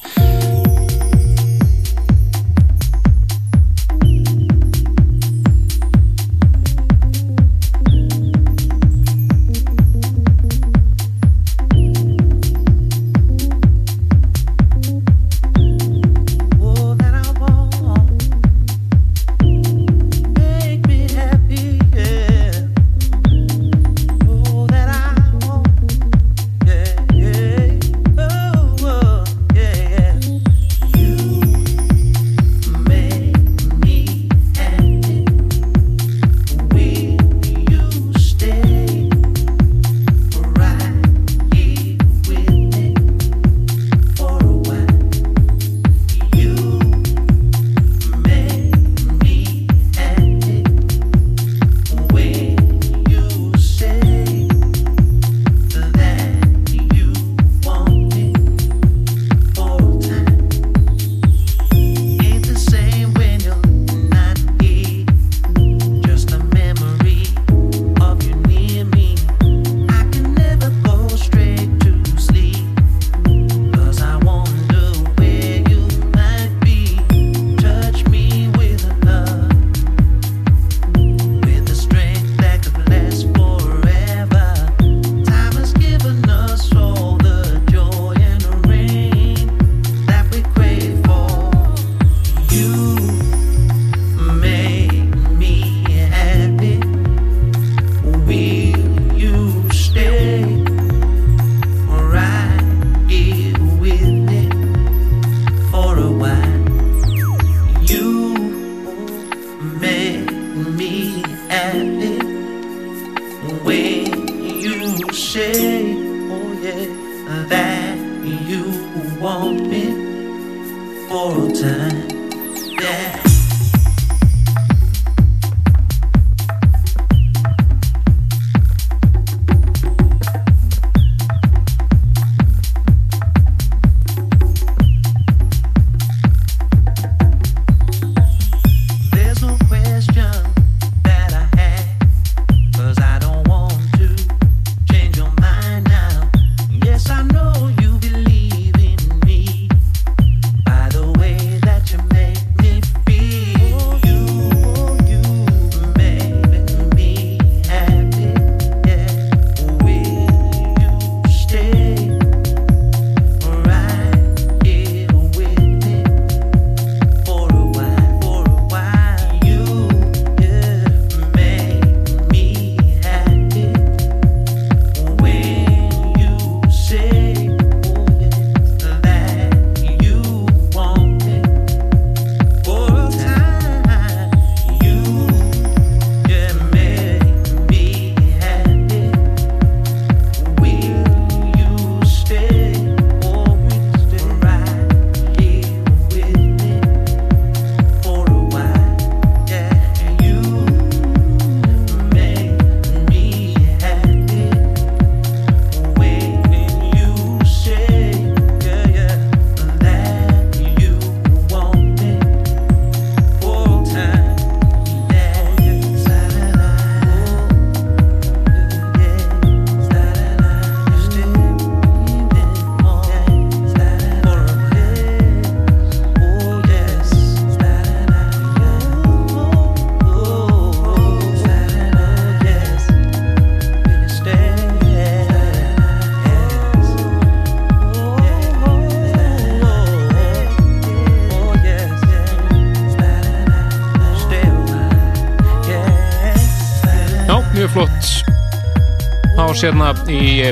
á sérna í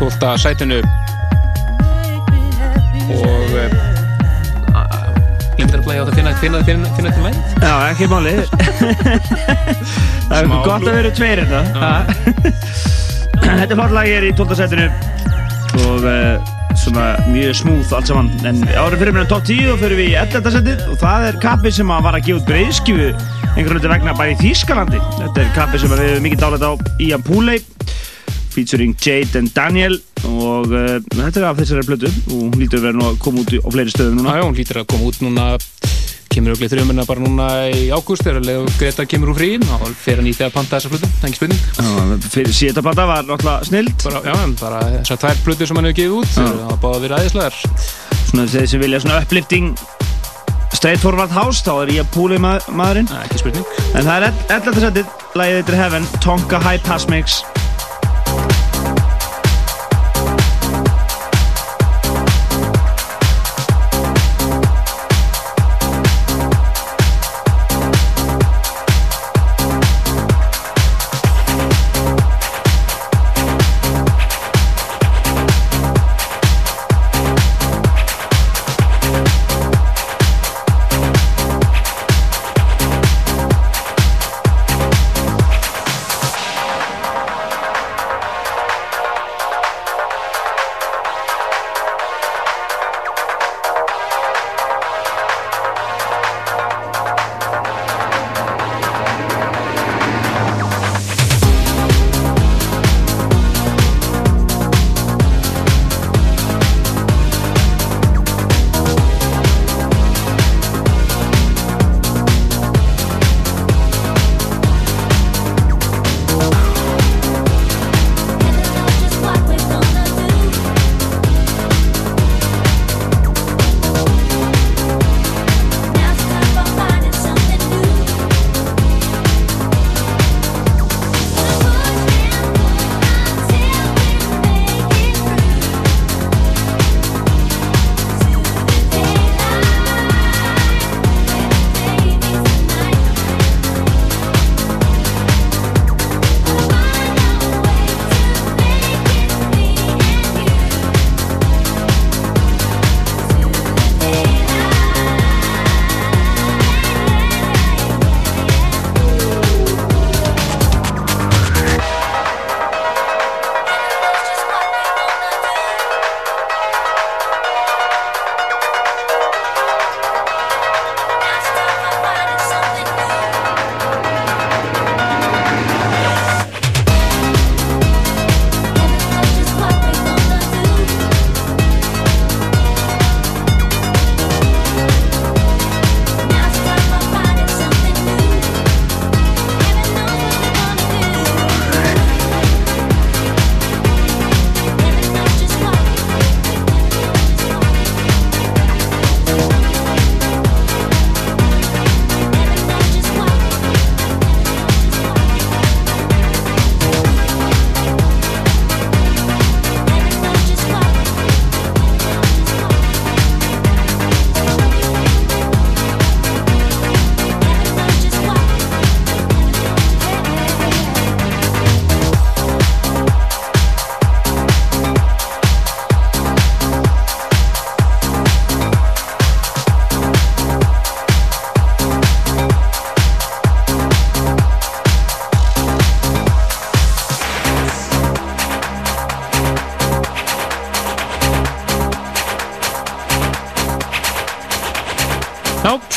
12. sætinu. Og glemtir að blæja á þetta. Finna, finna til læg Já, ekki máli [laughs] Það er gott að vera tveir hérna. [laughs] Þetta er flott lag hér í 12. setinu og uh, svona mjög smúð allt saman. En árið fyrir mér top 10 og fyrir við í 11. setið og það er kappi sem að var að gefa út breiðskjöfu einhvern veginn vegna bara í Þýskalandi. Þetta er kappi sem við hefum mikið dálætt á. Ian Pooley featuring Jade and Daniel og uh, þetta er af þessari blödu og hún lítur að vera að koma út á fleiri stöðum núna. Já, hún lítur að koma út núna kemur auðvitað þrjumina bara núna í ágúst Leo Greta kemur úr fríin og fer í því að panta þessa flutu, það er ekki spurning síðan plata var náttúrulega snild bara, Já, bara þessar tvær flutur sem hann hefur gefið út það var bara að vera aðeinslegar Svona þeir sem vilja svona uplifting straight forward house, þá er ég að púli ma maðurinn. Nei, ekki spurning. En það er 11. setið, lagið eittir Heaven, Tonka High Pass Mix.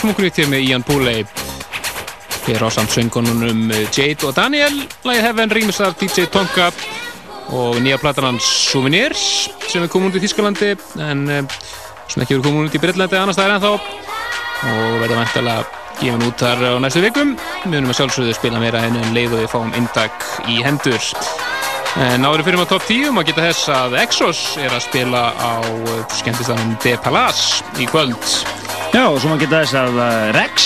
Já, smúkurýtt hér með Ian Pooley hér á samt söngununum Jade og Daniel. Lagið Heaven rýmis af DJ Tonka og nýja platan hans Souvenirs sem er komin út í Þískalandi en eh, sem ekki verið komin út í Breitlandi annars staðar ennþá. Og verður vantilega gefin út þar á næstu vikum. Við munum að sjálfsögðu spila meira henni um leið og við fáum intak í hendur. En áður fyrir maður top 10 maður geta þess að Exos er að spila á skemmtistanum De Palace í kvöld Já, og svo maður geta þess að uh, Rex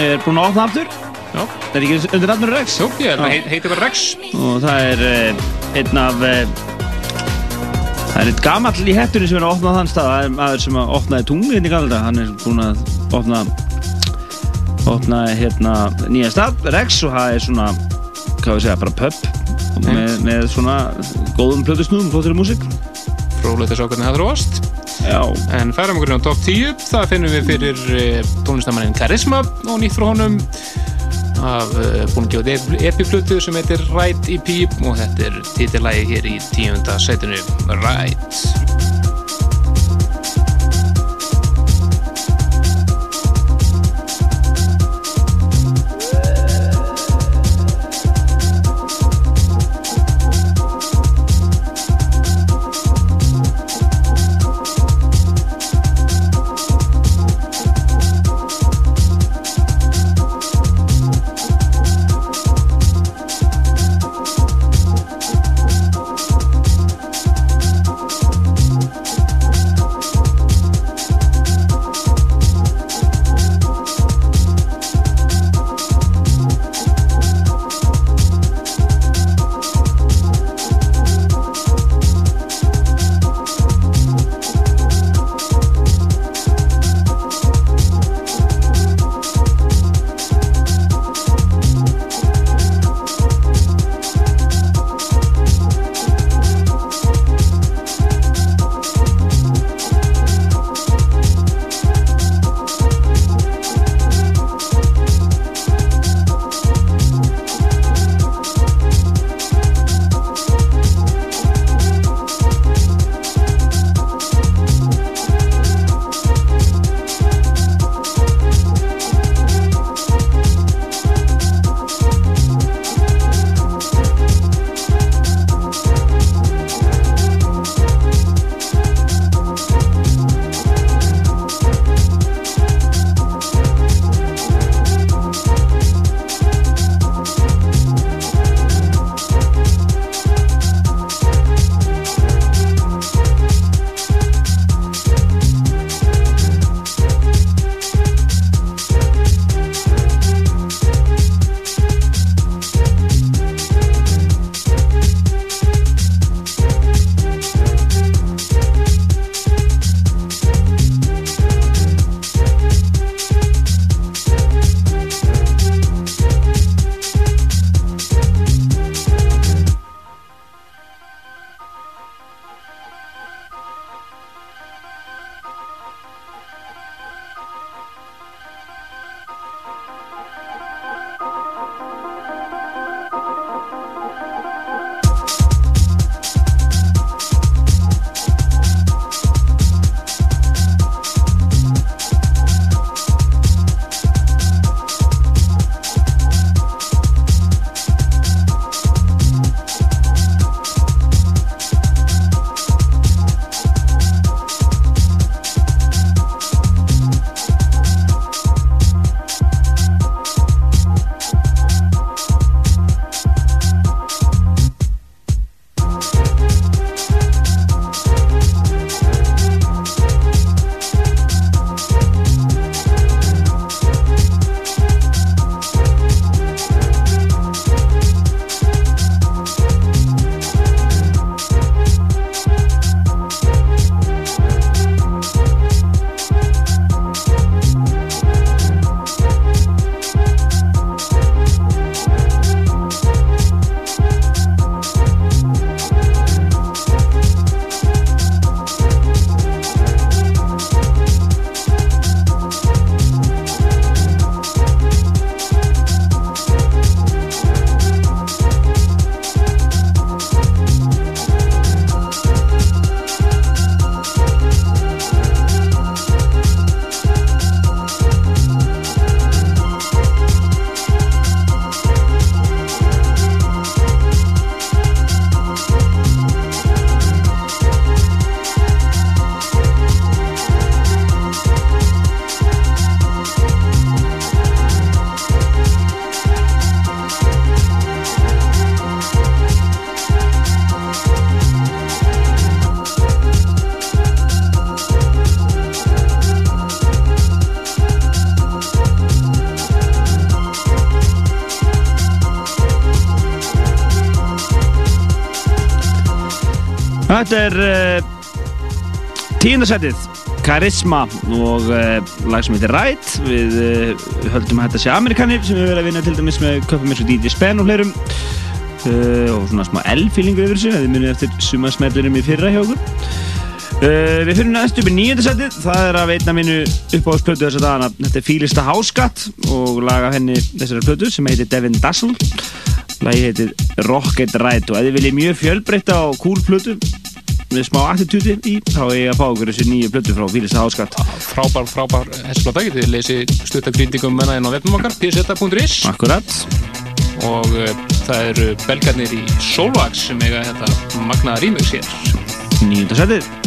er búinn að opna aftur. Já. Það er ekki undir nafnur Rex? Jú, ég held að heit- heiti bara Rex. Og það er uh, einn af... Uh, það er einn gamall í hettunni sem er að opna á þann stað. Það er maður sem að opnaði tungli inn í galda. Hann er búinn að opna, opna hérna nýja stað, Rex, og það er svona, hvað við segja, bara pub með, með svona góðum plötusnúðum, flottir músík. Frólægt að sjá hvernig það þróast. Já. En færum okkur á top 10. Það finnum við fyrir uh, tónlistamannin Karisma og nýtt frá honum af uh, búin að gefa epiplutu sem heitir Right EP og þetta er titillagi hér í tíunda setinu Right. Þetta er uh, tíundarsætið Karisma og uh, lag sem heitir Right við uh, höldum að þetta sé Amerikanir sem við verðum að vinna til dæmis með köpum eins og DJ Spen og fleirum og svona smá L-feelingur yfir þessu, það er munið eftir sumasmellurum í fyrra hjá okkur. Uh, Við fyrir næst upp í níundarsætið það er að veitna minu uppáhaldsplötu þess að dagana. Þetta er Fílista Háskatt og lag af henni þessari plötu sem heitir Devin Dazzle Lagi heitir Rocket Ride og ef þið viljið mjög fjölbreytta og cool plötu með smá attitúti í þá er ég að fá okkur þessu nýju plötu frá Fílista Háskatt Frábær, frábær hesplata, getið þið lesið stuttakrítingum menna inn á vefnum okkar, pseta.is Akkurat. Og uh, það eru belgarnir í Solvax sem eiga þetta magnaða remix hér. Níundarsætið Rocket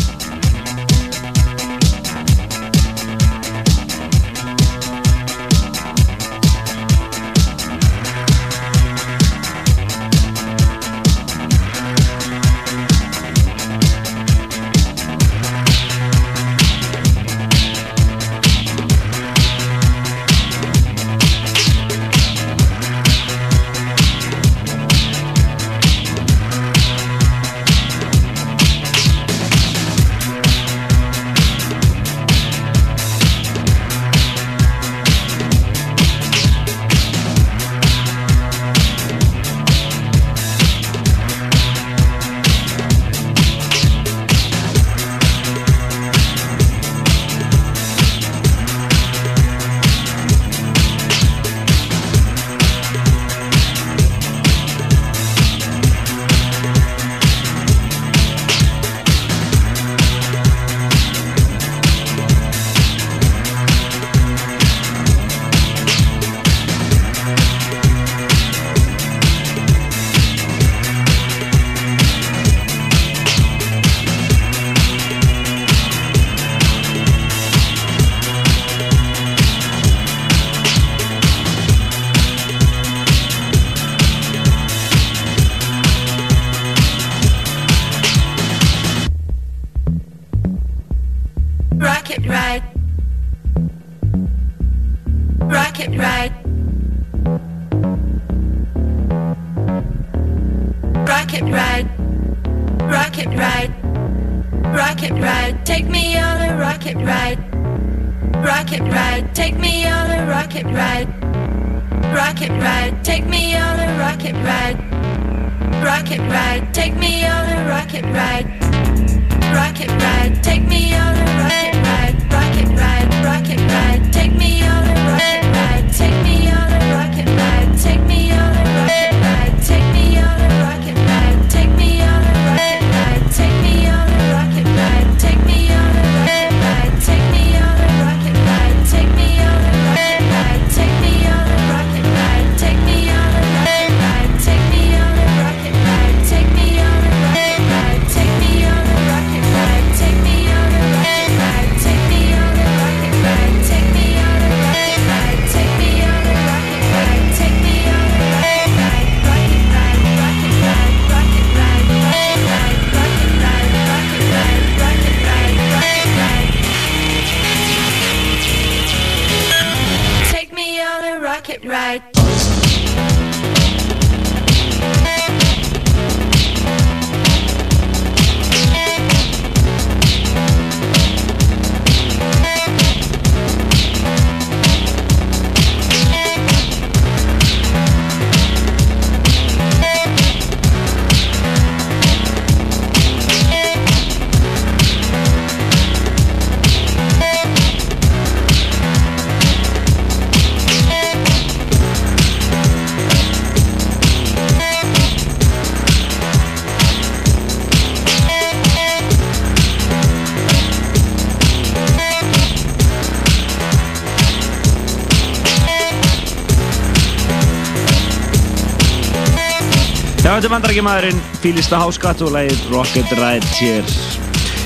Bandarækjumæðurinn Fílista Háskatt og lagið Rocket Ride hér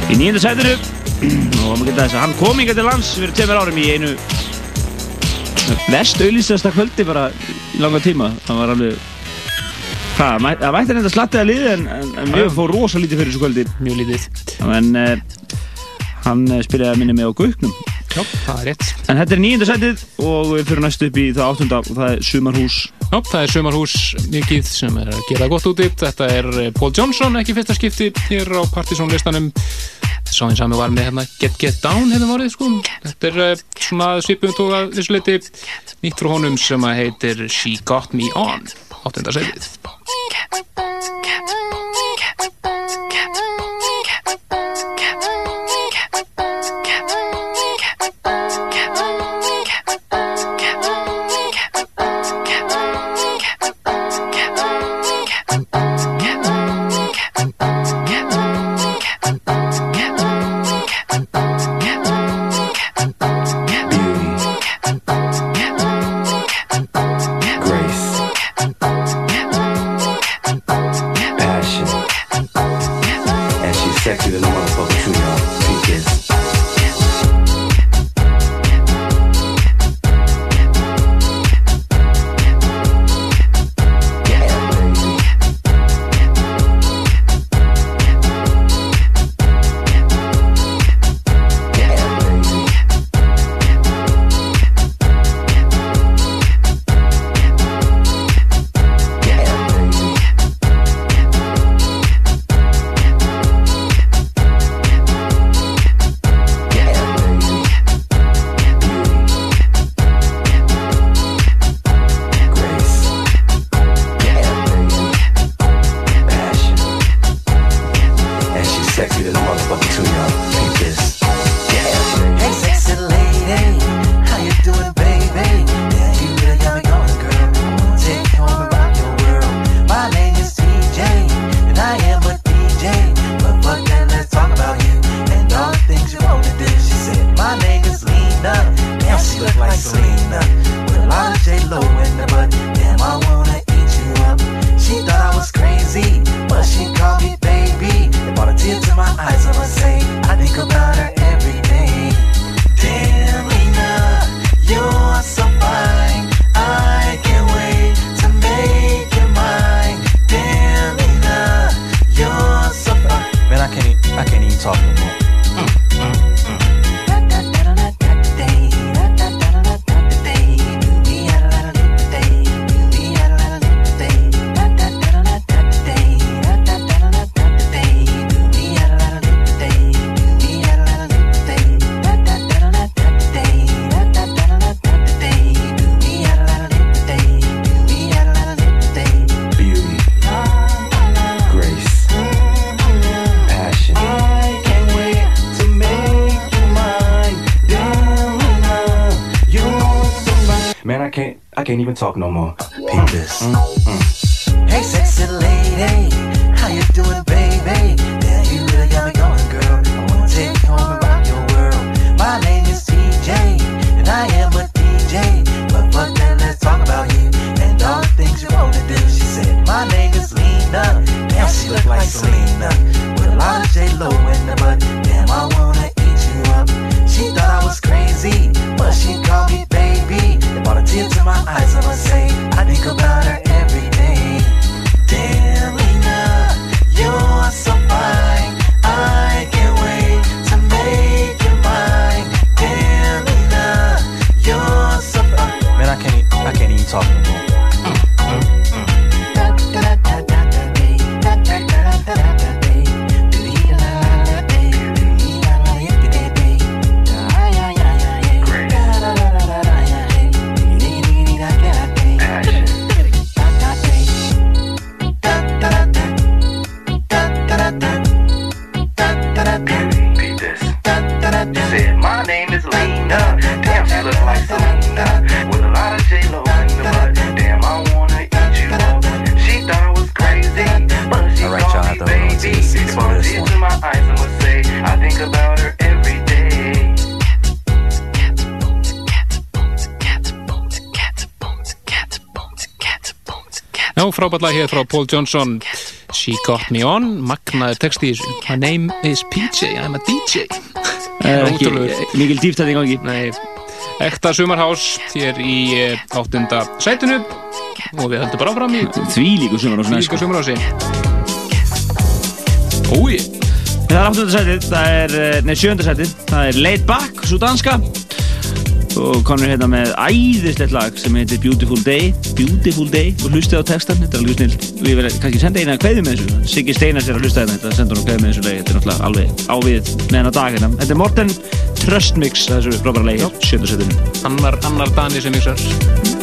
í nýjöndu sætinu [clears throat] og maður geta þess að hann kom inga til lands fyrir tveimur árum í einu vest auðlýstasta kvöldi bara í langa tíma. Það var alveg það mætti þetta slattið að liði en, en, en mjög fór rosa lítið fyrir þessu kvöldi. Mjög lítið. En uh, hann uh, spilaði að minni með á Gauknum. Já, það er rétt. En þetta er nýjönda sætið og við fyrir næstu upp í það áttunda og það er Sumarhús Ná, það er sömarhús mikið sem er að gera gott út í þetta er Paul Johnson, ekki fyrsta skipti hér á partysónlistanum sá eins að við varum með hérna Get Get Down hefðum varðið sko þetta er svona svipum tóka vissuleiti nýtt frá honum sem að heitir She Got Me On 8. setið It's one of these in my eyes and would say, I think about her every day. Já, frábært lag hér frá Paul Johnson. She Got Me On, magnaður texti í þessu. My name is PJ, I'm a DJ [laughs] Það er ekki mikil dýftæði í gangi Nei, ekta sumarhás hér í eh, áttunda sætinu. Og við höldum bara áfram í Því líku sumarhási sko. Því líku sumarhási. Úi Það er áttundarsætið, það er, eh, nei sjöndarsætið, það er Laid Back, svo danska. Og konur hérna með æðislegt lag sem heitir Beautiful Day. Beautiful Day. Og hlustið á textan þetta er alveg snill, við verðum kannski senda eina kveði með þessu. Siggi Steinar sér að hlusta hérna þetta senda hún kveði með þessu lagi, þetta er náttúrulega alveg ávið með hennar dag hérna, þetta er Morten Trustmix þessu frábæra lagi, sjöndarsætið Annar, annar dani sem mixar.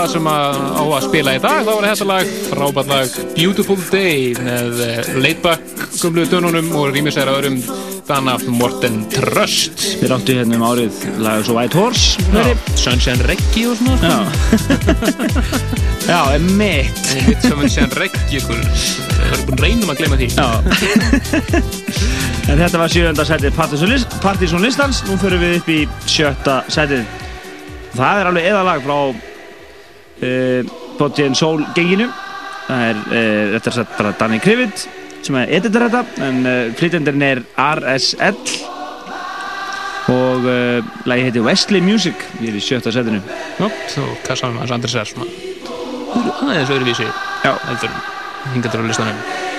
lag sem að á að spila í dag. Þá var þetta lag, frábært lag Beautiful Day með eh, Laidback gumluðu dönunum og rýmisæra öðrum Danaf Morten Tröst. Við ráttu hérna um árið lagu svo White Horse Já, Sunshine Reggae og svona sko. Já, [laughs] Já mitt Sunshine Reggae Það er búin reynum að glema því. [laughs] En þetta var sjönda setið Partizón Listans Nú förum við upp í sjötta setið Það er alveg eða lag frá Body and Soul genginu. Það er, uh, þetta er sett bara Danny Krivit sem er editor þetta en uh, flytjandinn er RSL og uh, lagi heiti Wesley Music ég er í sjötta setinu. Já, þú kassaðum hans Andris R svona aðeins öðruvísi Já. heldur hingaður á listanum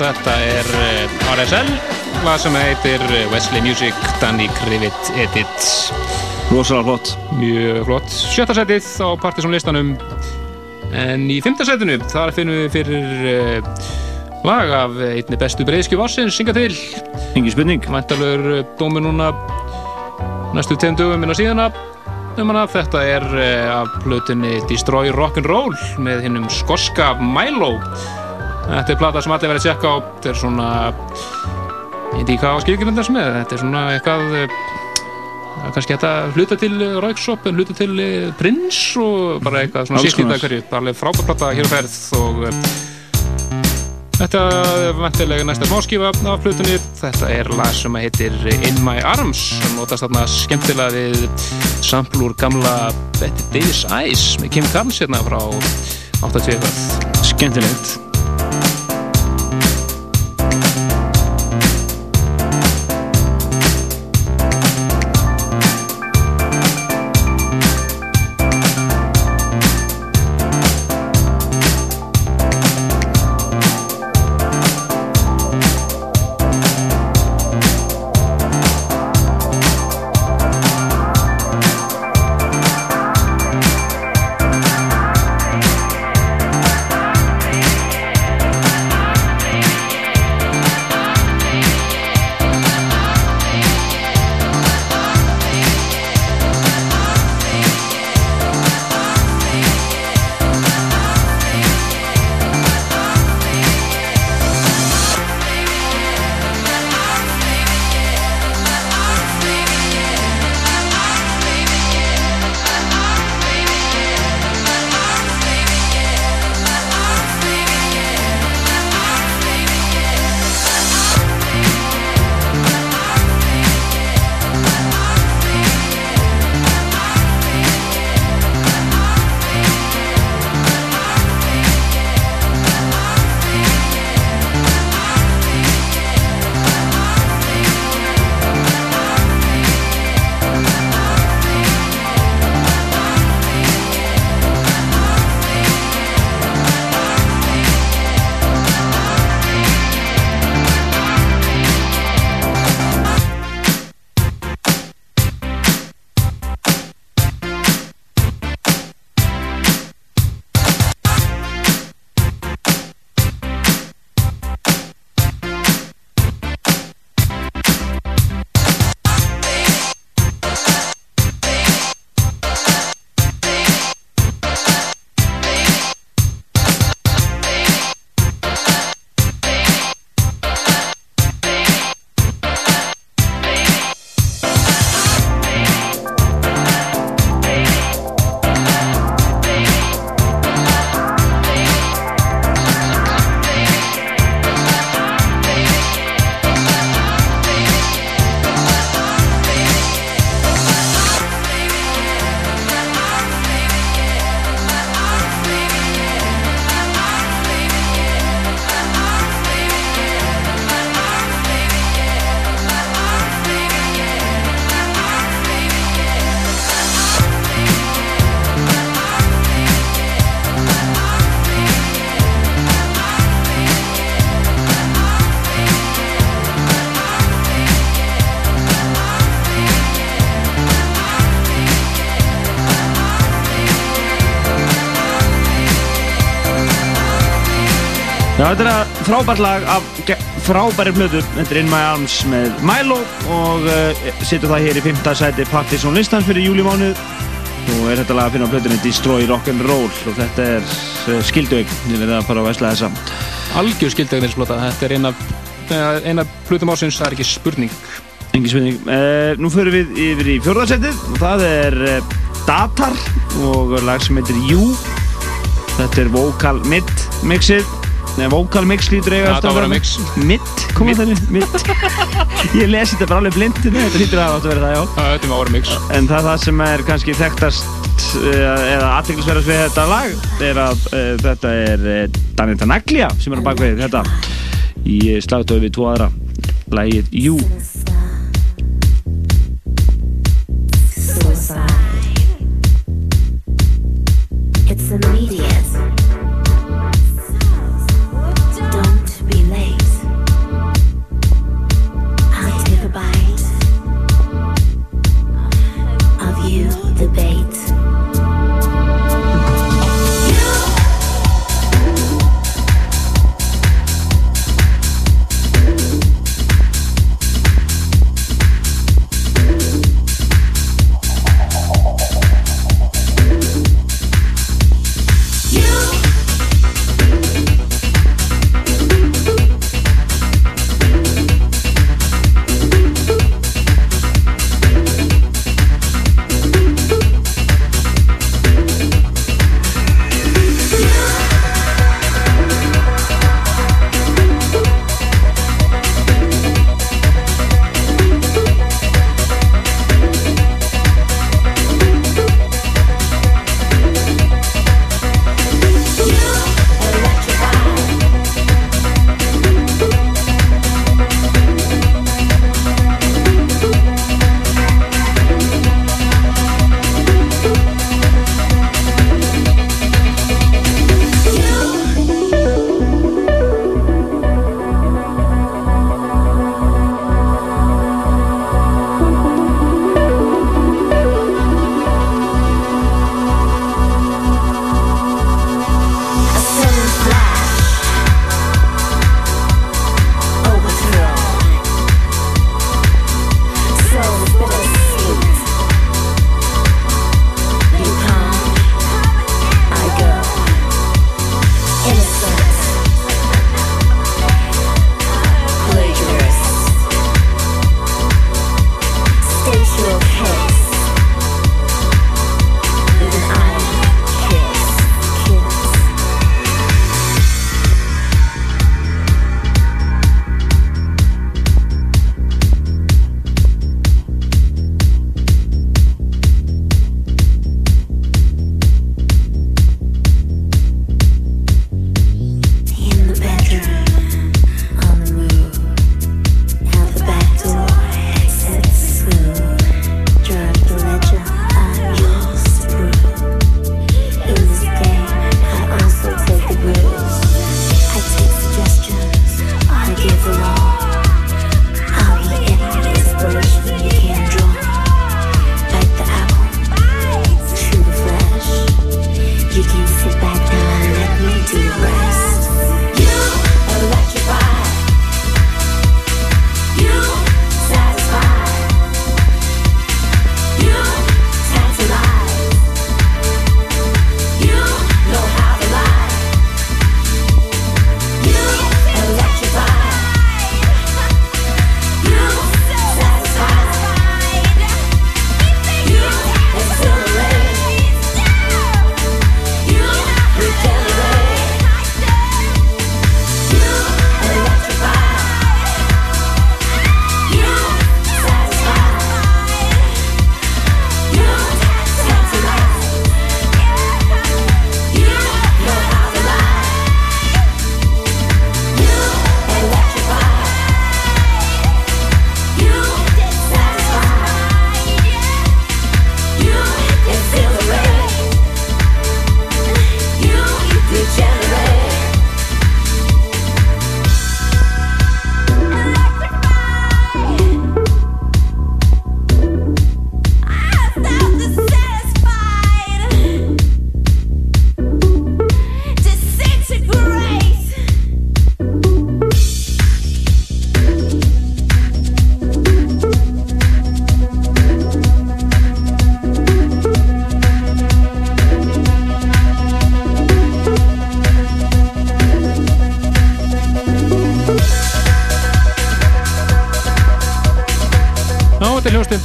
þetta er uh, RSL, lag sem heitir eh, Wesley Music, Danny Krivit Edit. Rosalega flott. Mjög flott. Sjötta setið á Partiðsson listanum, en í fymta setinu, þar finnum við fyrir uh, lag af einni bestu breyðskju varsins, synga til. Engi spurning. Væntalur dómi núna næstu tegum dögum inn á síðana. Um hana, þetta er af plötunni Destroy Rock'n'Roll með hinnum skoska Milo. Þetta er plata sem allir verið að tjekka á. Þetta er svona, ég veit ekki hvað á skilgjörnundar sem er. Þetta er svona eitthvað Það er kannski þetta hluta til Ræksop en hluta til eh, Prins og bara eitthvað svona sýtt í dag hverju. Bara alveg frábært plata hér á ferð og eh, þetta er vantilega næsta smáskifa af flutunni þetta er lag sem heitir In My Arms sem notast þarna skemmtilega við sample úr gamla Betty Davis Eyes með Kim Carnes hérna frá 82 Skemmtilegt frábært lag af frábæri plötu. Þetta er In My Arms með Milo og uh, situr það hér í 5. sæti Partizón listans fyrir júlimánuð og er þetta lag að finna á plötunni Destroy Rock'n'Roll og þetta er uh, skildueg, ég verði að fara að vesla þessa. algjör skildegnisblota þetta er eina, eina plutum ásins, það er ekki spurning Engi spurning. Uh, nú förum við yfir í fjórðarsettið og það er Datar og lag sem heitir You. Þetta er vocal mid mixið. Nei, vocal mix lítur eiga alltaf að vera- mix. Mid, koma þannig, mid. Ég lesi þetta bara alveg blindinu, þetta lítur að að vera það, já. Það er ára mix. En það, það sem er kannski þekktast uh, eða aðteglisverðast við þetta lag er að uh, þetta er uh, Danita Naglia sem er á bakvið þetta í slagtöðu við tvo aðra lagið You.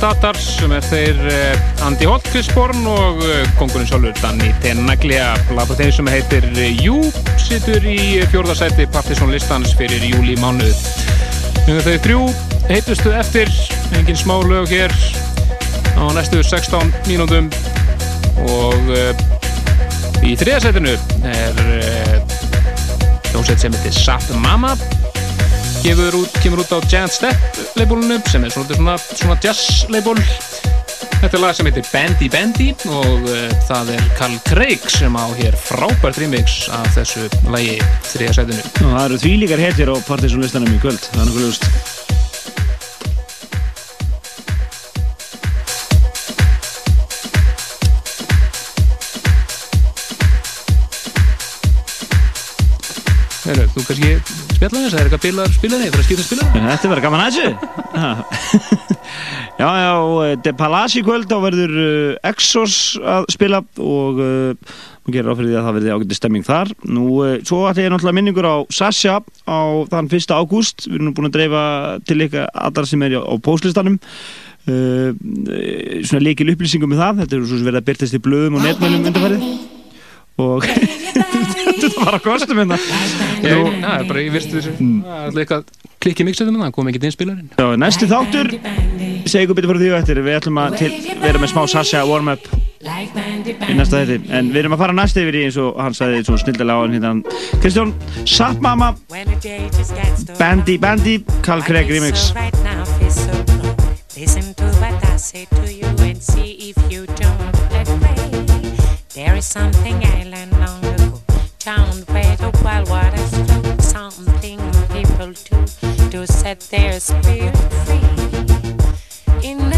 Datar sem er þeir uh, Andy Holt, Chris Born og uh, kongurinn sjálfur Danny Tenaglia. Lafa þeir sem heitir uh, Jú situr í fjórðarsæti Partiðsson listans fyrir júli mánuð. Nú þau þrjú heitustu eftir, engin smá lög hér á næstu 16 mínútum og í þriðarsætinu er hljómsveit sem heitir Sap Mama kemur út, kemur út á Giant Step labelinu sem er svona, svona, jazz label þetta er lag sem heitir Bandy Bandy og uh, það er Carl Craig sem á hér frábært remix af þessu lagi þriða sætinu Og það eru því líkar hetjir á partysónlistanum í kvöld, það er ljóst. Heru, þú kannski spjalla þess, það er eitthvað bilar spilaði, það er að skipta spilaði Þetta verður gaman að þessu. Ha. [laughs] já, já, og De Palazzi kvöld, þá verður uh, Exos að spila og uh, maður gerir áfyrir því að það verði ágætti stemming þar. Nú, uh, svo ætla ég náttúrulega minningur á Sasha á þann 1. ágúst. Við erum nú búin að dreifa til ykkar allra sem er á póslistanum. Uh, svona leikil upplýsingum með það. Þetta er svo sem verið að byrtast í blöðum og netmælum undanfærið. Og [laughs] þetta var að kostum hérna. Það er bara, ég virstu þessu. Það er alltaf eitthvað klikki mixaðum það, kom ekkert inn spilarinn Já, næsti þáttur. Segi ykkur betur fyrir því og eftir. Við ætlum að til, vera með smá Sasha warm-up í næsta þetti en við erum að fara næst yfir í eins og hann sagði svo snildilega á hann hérna. Kristján Sap Mama Bandy Bandy Carl Craig remix. Listen to what I say to you and see if you don't agree. There is something I learned long down where the wild waters flow. Something people do to set their spirit free. In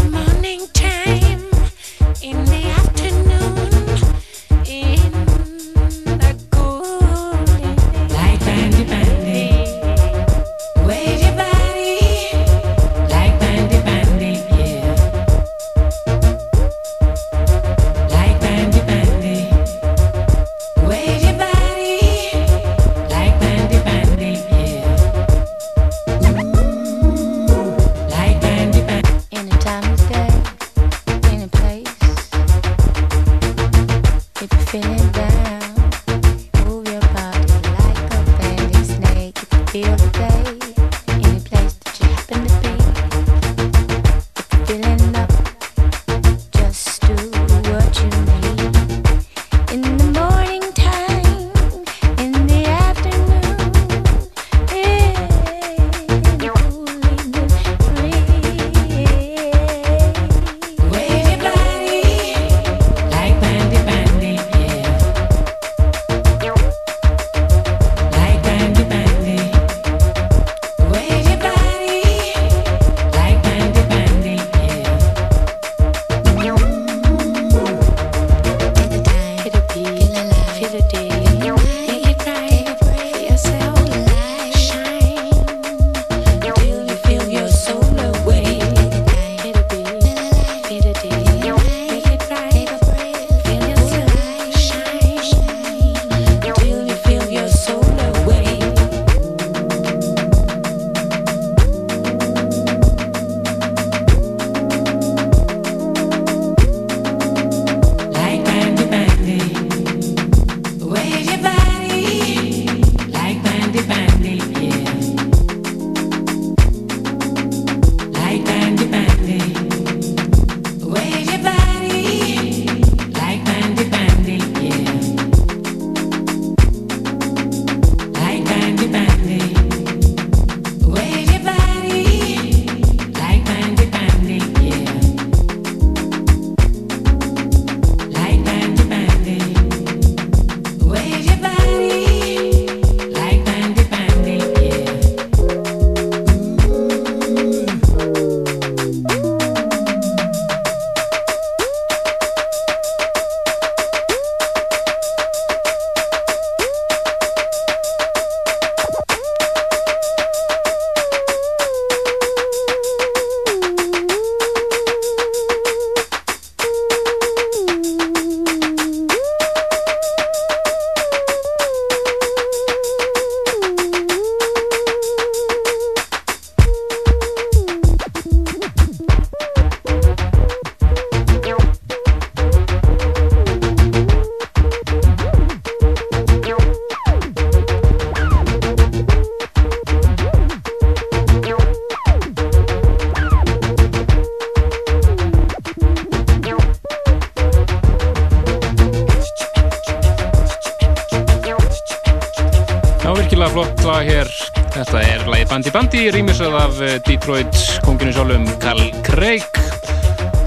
Detroit konginu sjálfum Carl Craig,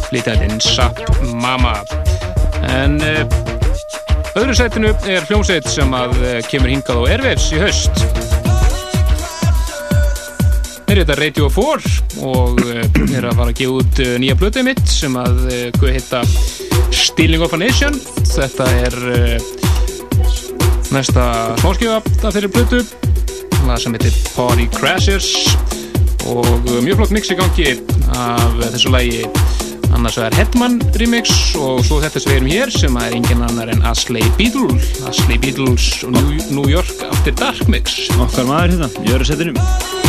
flytjandinn Sap Mama. En uh, öðru setinu er hljómsveit sem að uh, kemur hingað á Airwaves í haust. Þeir heita Radio 4 og uh, er að fara að gefa út nýja blötuð mitt sem að hvað heita Stealing of a Nation. Þetta er næsta smáskjöfa af þeirri blötu það sem heitir Party Crashers og uh, mjög flott mix í gangi af þessu lagi annars vegar Hetman remix og svo þetta sem við erum hér sem er engin annar en Asley Beetle Asley Beatles New, York After Dark mix. Okkar maður hérna, í öru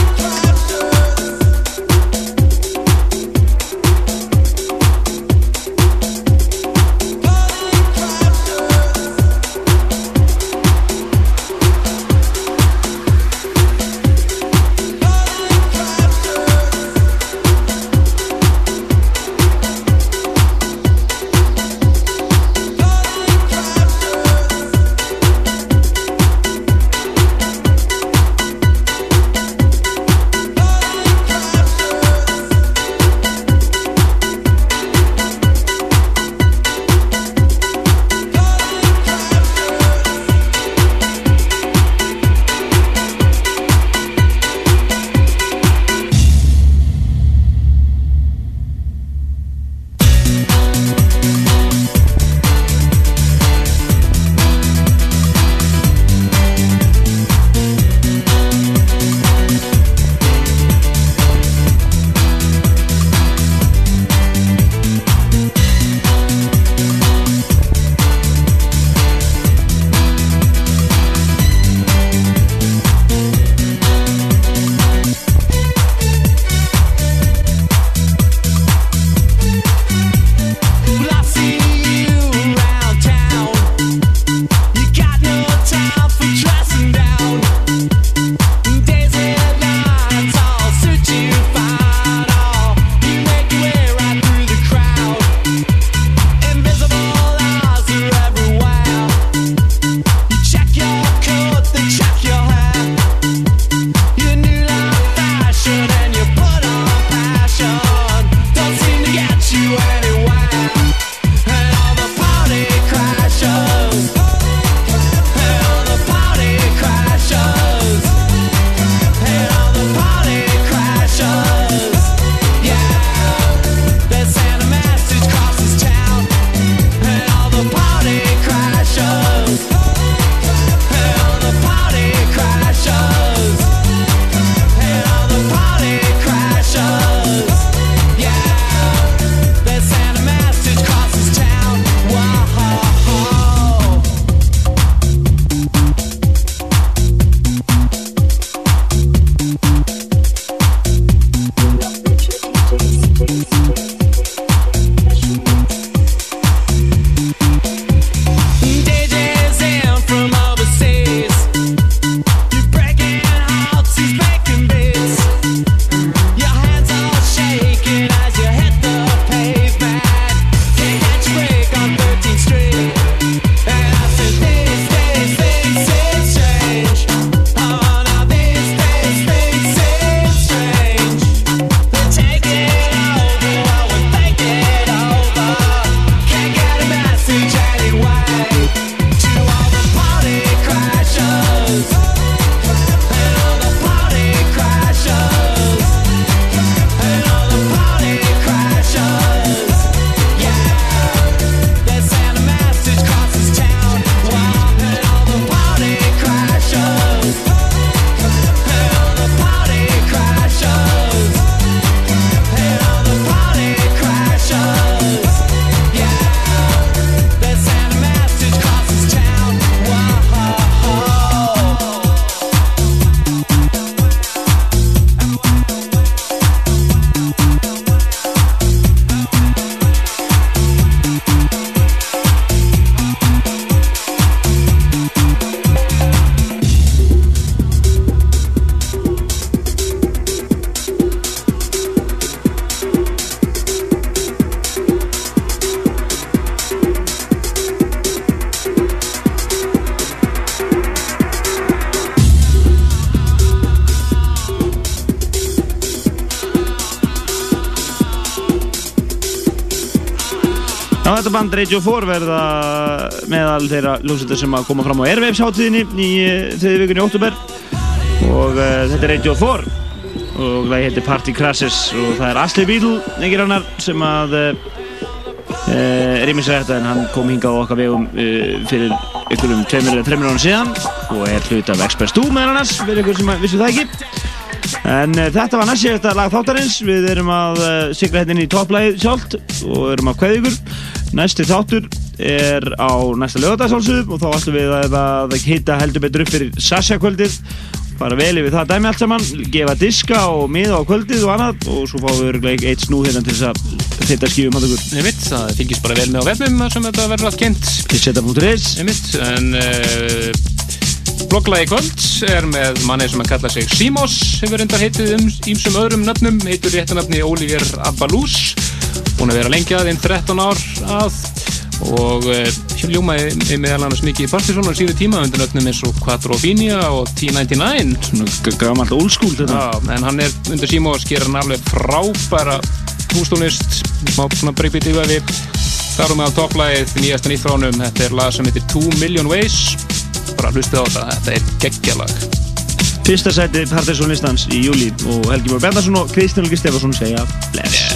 Þetta band Radio 4 verða meðal þeirra ljósþetta sem að koma fram á Airwaves hátíðinni í þriði vikunni í óttúber og uh, þetta er Radio 4 og lagi heitir Party Crashes og það er Ashley Beadle, engir annar sem að uh, uh, rýmis þetta en hann kom hingað á okkar vegum uh, fyrir tveimur eða þreimur ára síðan og er hlut af Express 2 meðal annars fyrir ykkur sem vissu það ekki. En uh, þetta var næst síðasta lag þáttarins, við erum að uh, sigla hérna inn í topplægið sjálft og erum að kveða ykkur. Næsti þáttur er á næsta lögadagsálsöðum og þá ætlum við að, að hitta heldur betur upp fyrir Sasha kvöldið, fara vel yfir það dæmi allt saman, gefa diska og miða á kvöldið og annað og svo fáum við örglega eitt snúð hérna til þess að þetta skífum að. Ég mitt, það fylgist bara vel með á þar sem þetta verður allt kynnt. En uh, blogglagi kvöld er með manni sem að kalla sig Simos, hefur reyndar heitið um ímsum öðrum nöfnum, heitur réttanöfni Olivier Abbalús, búin að vera lengi að inn 13 ár að. Og hljómaði meðal annars mikið í Partisan á síðu tíma undir nöfnum eins og Quadrofinia og T99 Svona gammalt old school þetta. Já, en hann er undir Simos gerir hann alveg frábæra hústónlist. Má svona breykbýtt yfir við þar um að topplægið nýjasta nýtt frá honum þetta er lag sem heitir 2 Million Ways. Bara hlustið á þetta, þetta er geggjalag Fyrsta sæti Partisan listans í júli og Helgi Mór Bendarsson og Kristján Helgi Stefansson segja bless.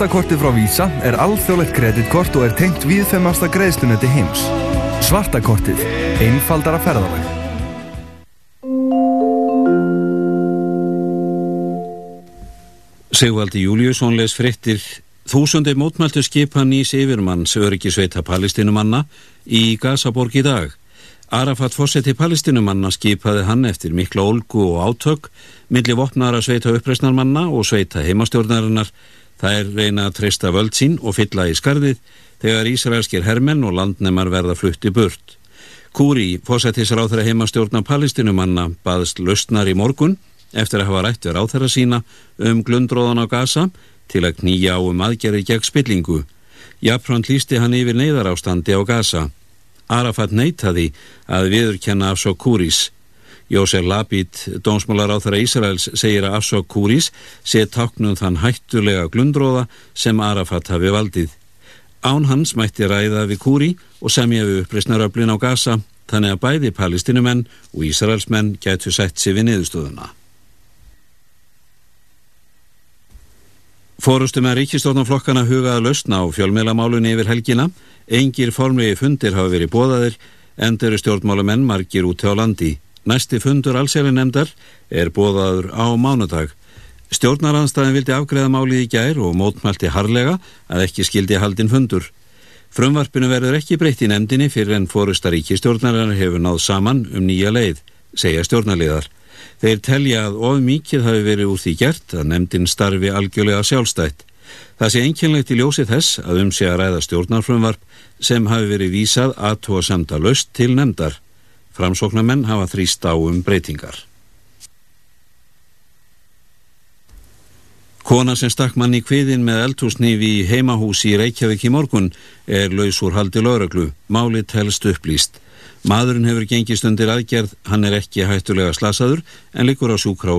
Svartakortið frá Visa er alþjóðlegt kreditkort og er tengt viðfemasta greiðslunetti heims. Svartakortið. Einfaldara ferðalag. Sigvaldi Júliusson les frittir Þúsundi mótmæltu skipa nýs yfirmanns öryggisveita palestinumanna í Gazaborg í dag. Arafat fósetti palestinumanna skipaði hann eftir mikla olgu og átök milli vopnara sveita uppreisnarmanna og sveita heimastjórnarinnar. Það er reyna að treysta völd sín og fylla í skarðið þegar Ísraelskir hermenn og landnemar verða flutti burt. Kúri, fósettisráþara heimastjórna palestinumanna, baðst lausnar í morgun eftir að hafa rætt við ráþara sína um glundróðan á Gaza til að knýja á um aðgerði gegn spillingu. Jafnframt lísti hann yfir neyðarástandi á Gaza. Arafat neytaði að viðurkenna Afsok Kúris. Jósef Labid, dómsmálar á þeirra Ísraels, segir að Afsok Kúris sé taknum þann hættulega glundróða sem Arafat hafi valdið. Án hans mætti ræða við Kúri og semja við uppreysnaröflin á Gaza þannig að bæði palestinumenn og Ísraelsmenn gætu sett sér við niðurstöðuna. Fórustu með ríkistofnaflokkana hugaða lausna á fjölmeilamálunni yfir helgina, engir formlegi fundir hafa verið bóðaðir, enda eru stjórnmálumenn margir út á landi. Næsti fundur allsjálfi nefndar er bóðaður á mánudag. Stjórnaranstæðin vildi afgreða málið í gær og mótmælti harlega að ekki skildi haldin fundur. Frumvarpinu verður ekki breytt í nefndinni fyrir en fórusta ríkistjórnarinnar hefur náð saman um nýja leið, segja stjórnarliðar. Þeir telja að of mikið hafi verið úr því gert að nefndin starfi algjörlega sjálfstætt. Það sé einkennlegt í ljósi þess að um sé að ræða stjórnarfrumvarp sem hafi verið vísað aðtóa samt að löst til nefndar. Framsóknarmenn hafa þrýst á um breytingar. Kona sem stakk mann í kviðin með eldhúsnýfi í heimahúsi í Reykjavík í morgun er laus úr haldi lauraglu. Máli telst upplýst. Maðurinn hefur gengist undir aðgerð, hann er ekki hættulega slasaður en likur á sjúkrá